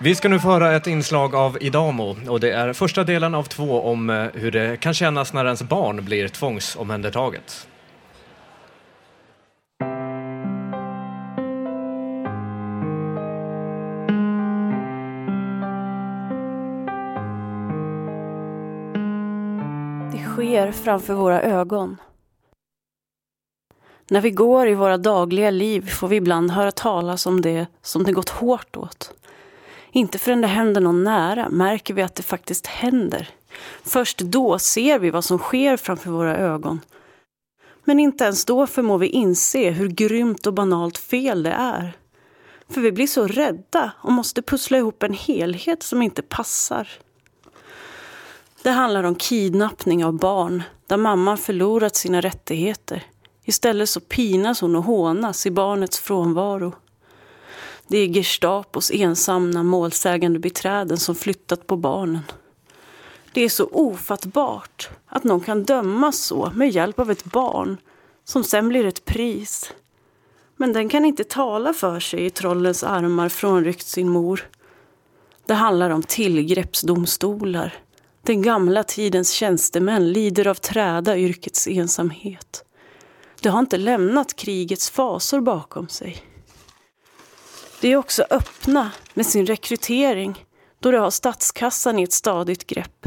Vi ska nu få höra ett inslag av Idamo och det är första delen av två om eh, hur det kan kännas när ens barn blir tvångsomhändertaget. Sker framför våra ögon. När vi går i våra dagliga liv får vi ibland höra talas om det som det gått hårt åt. Inte förrän det händer någon nära märker vi att det faktiskt händer. Först då ser vi vad som sker framför våra ögon. Men inte ens då förmår vi inse hur grymt och banalt fel det är. För vi blir så rädda och måste pussla ihop en helhet som inte passar. Det handlar om kidnappning av barn där mamman förlorat sina rättigheter. Istället så pinas hon och hånas i barnets frånvaro. Det är Gestapos ensamma målsägande beträden som flyttat på barnen. Det är så ofattbart att någon kan dömas så med hjälp av ett barn som sen blir ett pris. Men den kan inte tala för sig i trollens armar frånryckt sin mor. Det handlar om tillgreppsdomstolar. Den gamla tidens tjänstemän lider av träda yrkets ensamhet. De har inte lämnat krigets fasor bakom sig. De är också öppna med sin rekrytering då de har statskassan i ett stadigt grepp.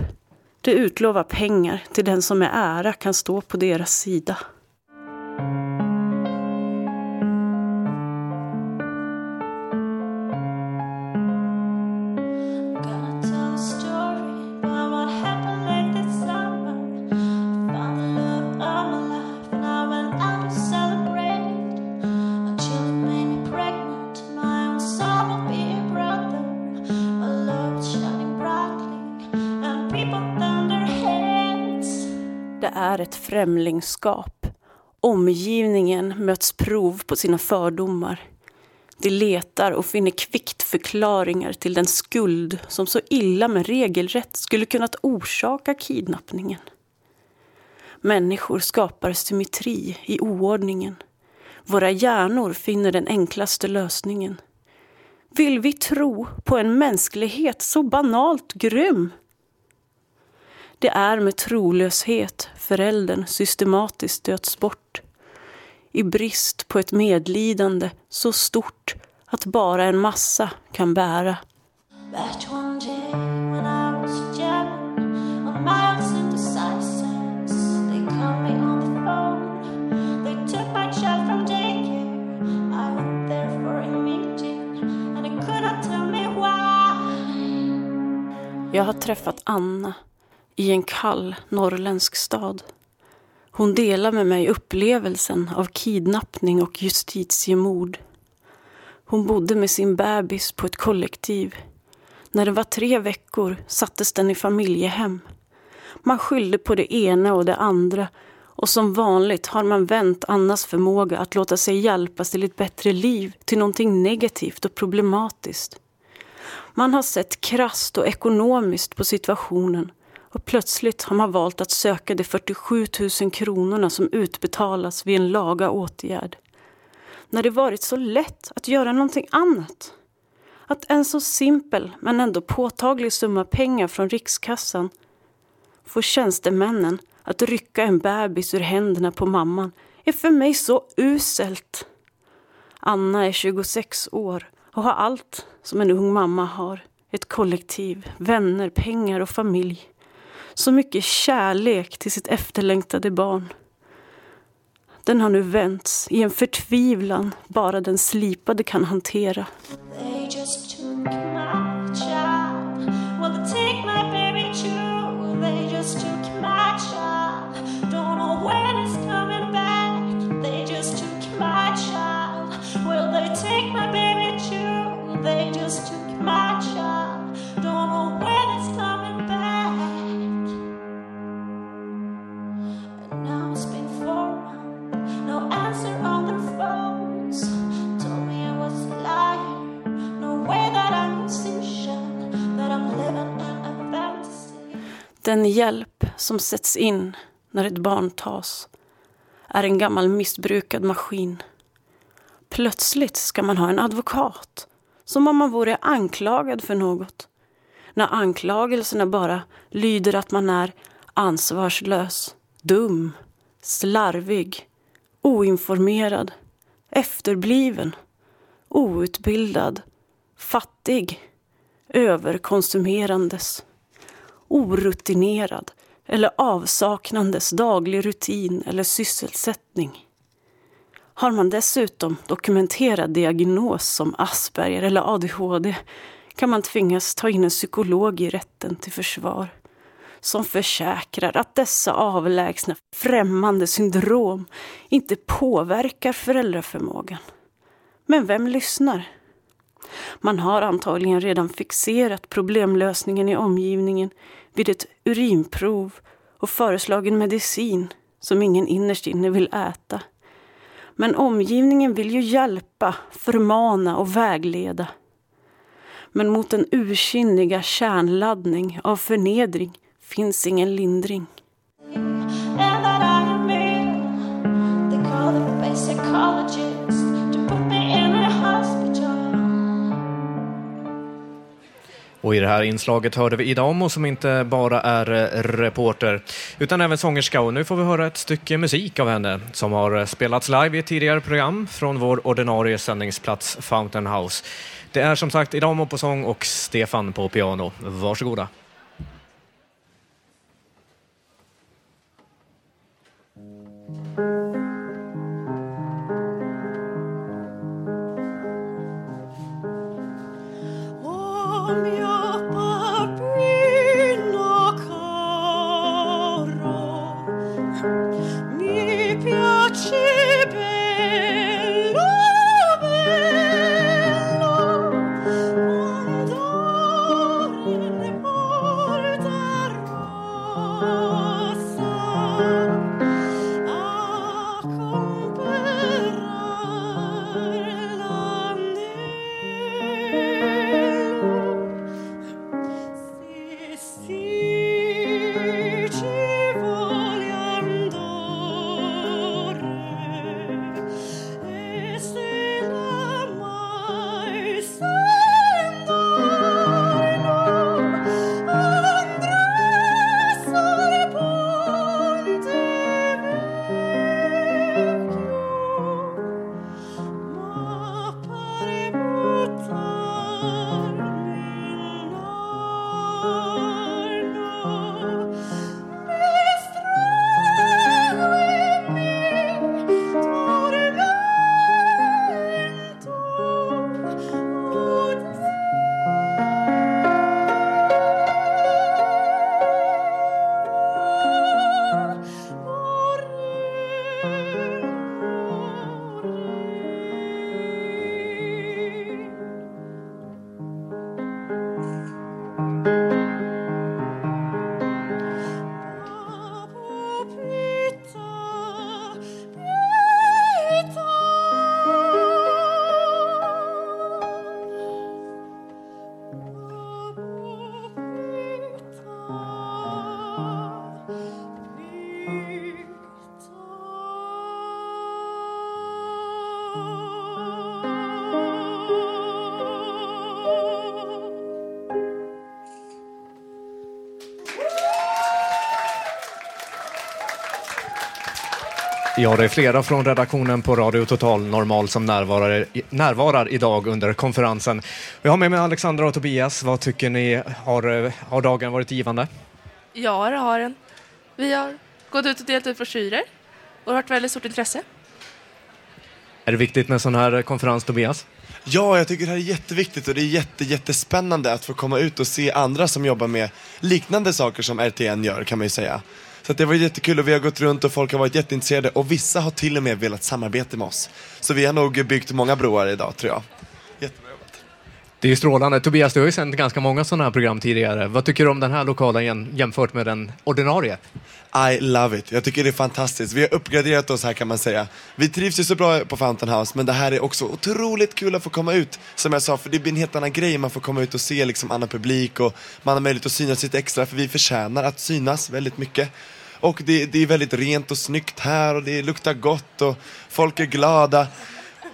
De utlovar pengar till den som med ära kan stå på deras sida. Främlingskap. Omgivningen möts prov på sina fördomar. De letar och finner kvickt förklaringar till den skuld som så illa med regelrätt skulle kunnat orsaka kidnappningen. Människor skapar symmetri i oordningen. Våra hjärnor finner den enklaste lösningen. Vill vi tro på en mänsklighet så banalt grym? Det är med trolöshet föräldern systematiskt stöts bort. I brist på ett medlidande så stort att bara en massa kan bära. Jag har träffat Anna i en kall norrländsk stad. Hon delar med mig upplevelsen av kidnappning och justitiemord. Hon bodde med sin bebis på ett kollektiv. När den var tre veckor sattes den i familjehem. Man skyllde på det ena och det andra och som vanligt har man vänt Annas förmåga att låta sig hjälpas till ett bättre liv till någonting negativt och problematiskt. Man har sett krast och ekonomiskt på situationen och plötsligt har man valt att söka de 47 000 kronorna som utbetalas vid en laga åtgärd. När det varit så lätt att göra någonting annat. Att en så simpel men ändå påtaglig summa pengar från Rikskassan får tjänstemännen att rycka en bebis ur händerna på mamman är för mig så uselt. Anna är 26 år och har allt som en ung mamma har. Ett kollektiv, vänner, pengar och familj så mycket kärlek till sitt efterlängtade barn. Den har nu vänts i en förtvivlan bara den slipade kan hantera. They just took my child. Well, they take my baby too. They just took my child. Den hjälp som sätts in när ett barn tas är en gammal missbrukad maskin. Plötsligt ska man ha en advokat, som om man vore anklagad för något. När anklagelserna bara lyder att man är ansvarslös, dum, slarvig, oinformerad, efterbliven, outbildad, fattig, överkonsumerandes, orutinerad, eller avsaknandes daglig rutin eller sysselsättning. Har man dessutom dokumenterad diagnos som Asperger eller ADHD kan man tvingas ta in en psykolog i rätten till försvar som försäkrar att dessa avlägsna främmande syndrom inte påverkar föräldraförmågan. Men vem lyssnar? Man har antagligen redan fixerat problemlösningen i omgivningen vid ett urinprov och föreslagen medicin som ingen innerst inne vill äta. Men omgivningen vill ju hjälpa, förmana och vägleda. Men mot den ursinniga kärnladdning av förnedring finns ingen lindring. Och i det här inslaget hörde vi Ida Amo som inte bara är eh, reporter utan även sångerska och nu får vi höra ett stycke musik av henne som har eh, spelats live i ett tidigare program från vår ordinarie sändningsplats Fountain House. Det är som sagt Ida Amo på sång och Stefan på piano. Varsågoda. Oh Ja, det är flera från redaktionen på Radio Total Normal som närvarar, närvarar idag under konferensen. Jag har med mig Alexandra och Tobias. Vad tycker ni? Har, har dagen varit givande? Ja, det har den. Vi har gått ut och delat ut broschyrer och det har varit väldigt stort intresse. Är det viktigt med sån här konferens, Tobias? Ja, jag tycker det här är jätteviktigt och det är jätte, jättespännande att få komma ut och se andra som jobbar med liknande saker som RTN gör kan man ju säga. Så att det var jättekul och vi har gått runt och folk har varit jätteintresserade och vissa har till och med velat samarbeta med oss. Så vi har nog byggt många broar idag tror jag. Det är ju strålande. Tobias, du har ju sänt ganska många sådana här program tidigare. Vad tycker du om den här lokalen jämfört med den ordinarie? I love it. Jag tycker det är fantastiskt. Vi har uppgraderat oss här kan man säga. Vi trivs ju så bra på Fountain House, men det här är också otroligt kul att få komma ut. Som jag sa, för det blir en helt annan grej. Man får komma ut och se liksom annan publik och man har möjlighet att synas lite extra, för vi förtjänar att synas väldigt mycket. Och det, det är väldigt rent och snyggt här och det luktar gott och folk är glada.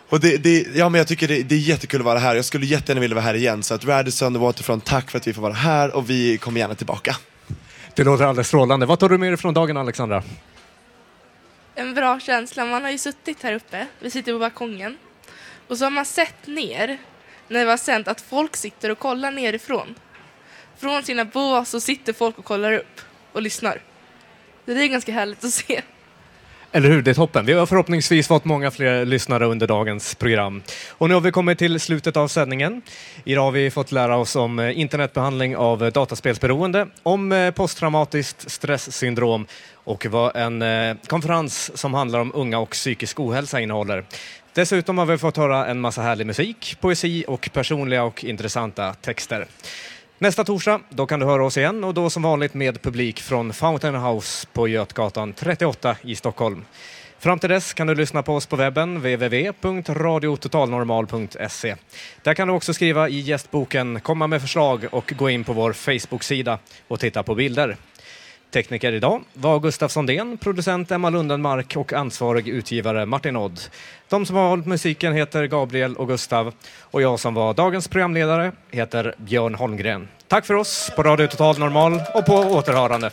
Och det, det, ja, men jag tycker det, det är jättekul att vara här. Jag skulle jättegärna vilja vara här igen. Så att Radisson och Waterfront, tack för att vi får vara här och vi kommer gärna tillbaka. Det låter alldeles strålande. Vad tar du med dig från dagen, Alexandra? En bra känsla. Man har ju suttit här uppe. Vi sitter på balkongen. Och så har man sett ner när det var sänt att folk sitter och kollar nerifrån. Från sina bås så sitter folk och kollar upp och lyssnar. Det är ganska härligt att se. Eller hur, det är toppen. Vi har förhoppningsvis fått många fler lyssnare under dagens program. Och nu har vi kommit till slutet av sändningen. Idag har vi fått lära oss om eh, internetbehandling av eh, dataspelsberoende, om eh, posttraumatiskt stresssyndrom och vad en konferens som handlar om unga och psykisk ohälsa innehåller. Dessutom har vi fått höra en massa härlig musik, poesi och personliga och intressanta texter. Nästa torsdag, då kan du höra oss igen och då som vanligt med publik från Fountain House på Götgatan 38 i Stockholm. Fram till dess kan du lyssna på oss på webben, www.radiototalnormal.se. Där kan du också skriva i gästboken, komma med förslag och gå in på vår Facebook-sida och titta på bilder. Tekniker idag var Gustaf Sondén, producent Emma Lundenmark och ansvarig utgivare Martin Odd. De som har hållit musiken heter Gabriel och Gustav och jag som var dagens programledare heter Björn Holmgren. Tack för oss på Radio Total Normal och på återhörande.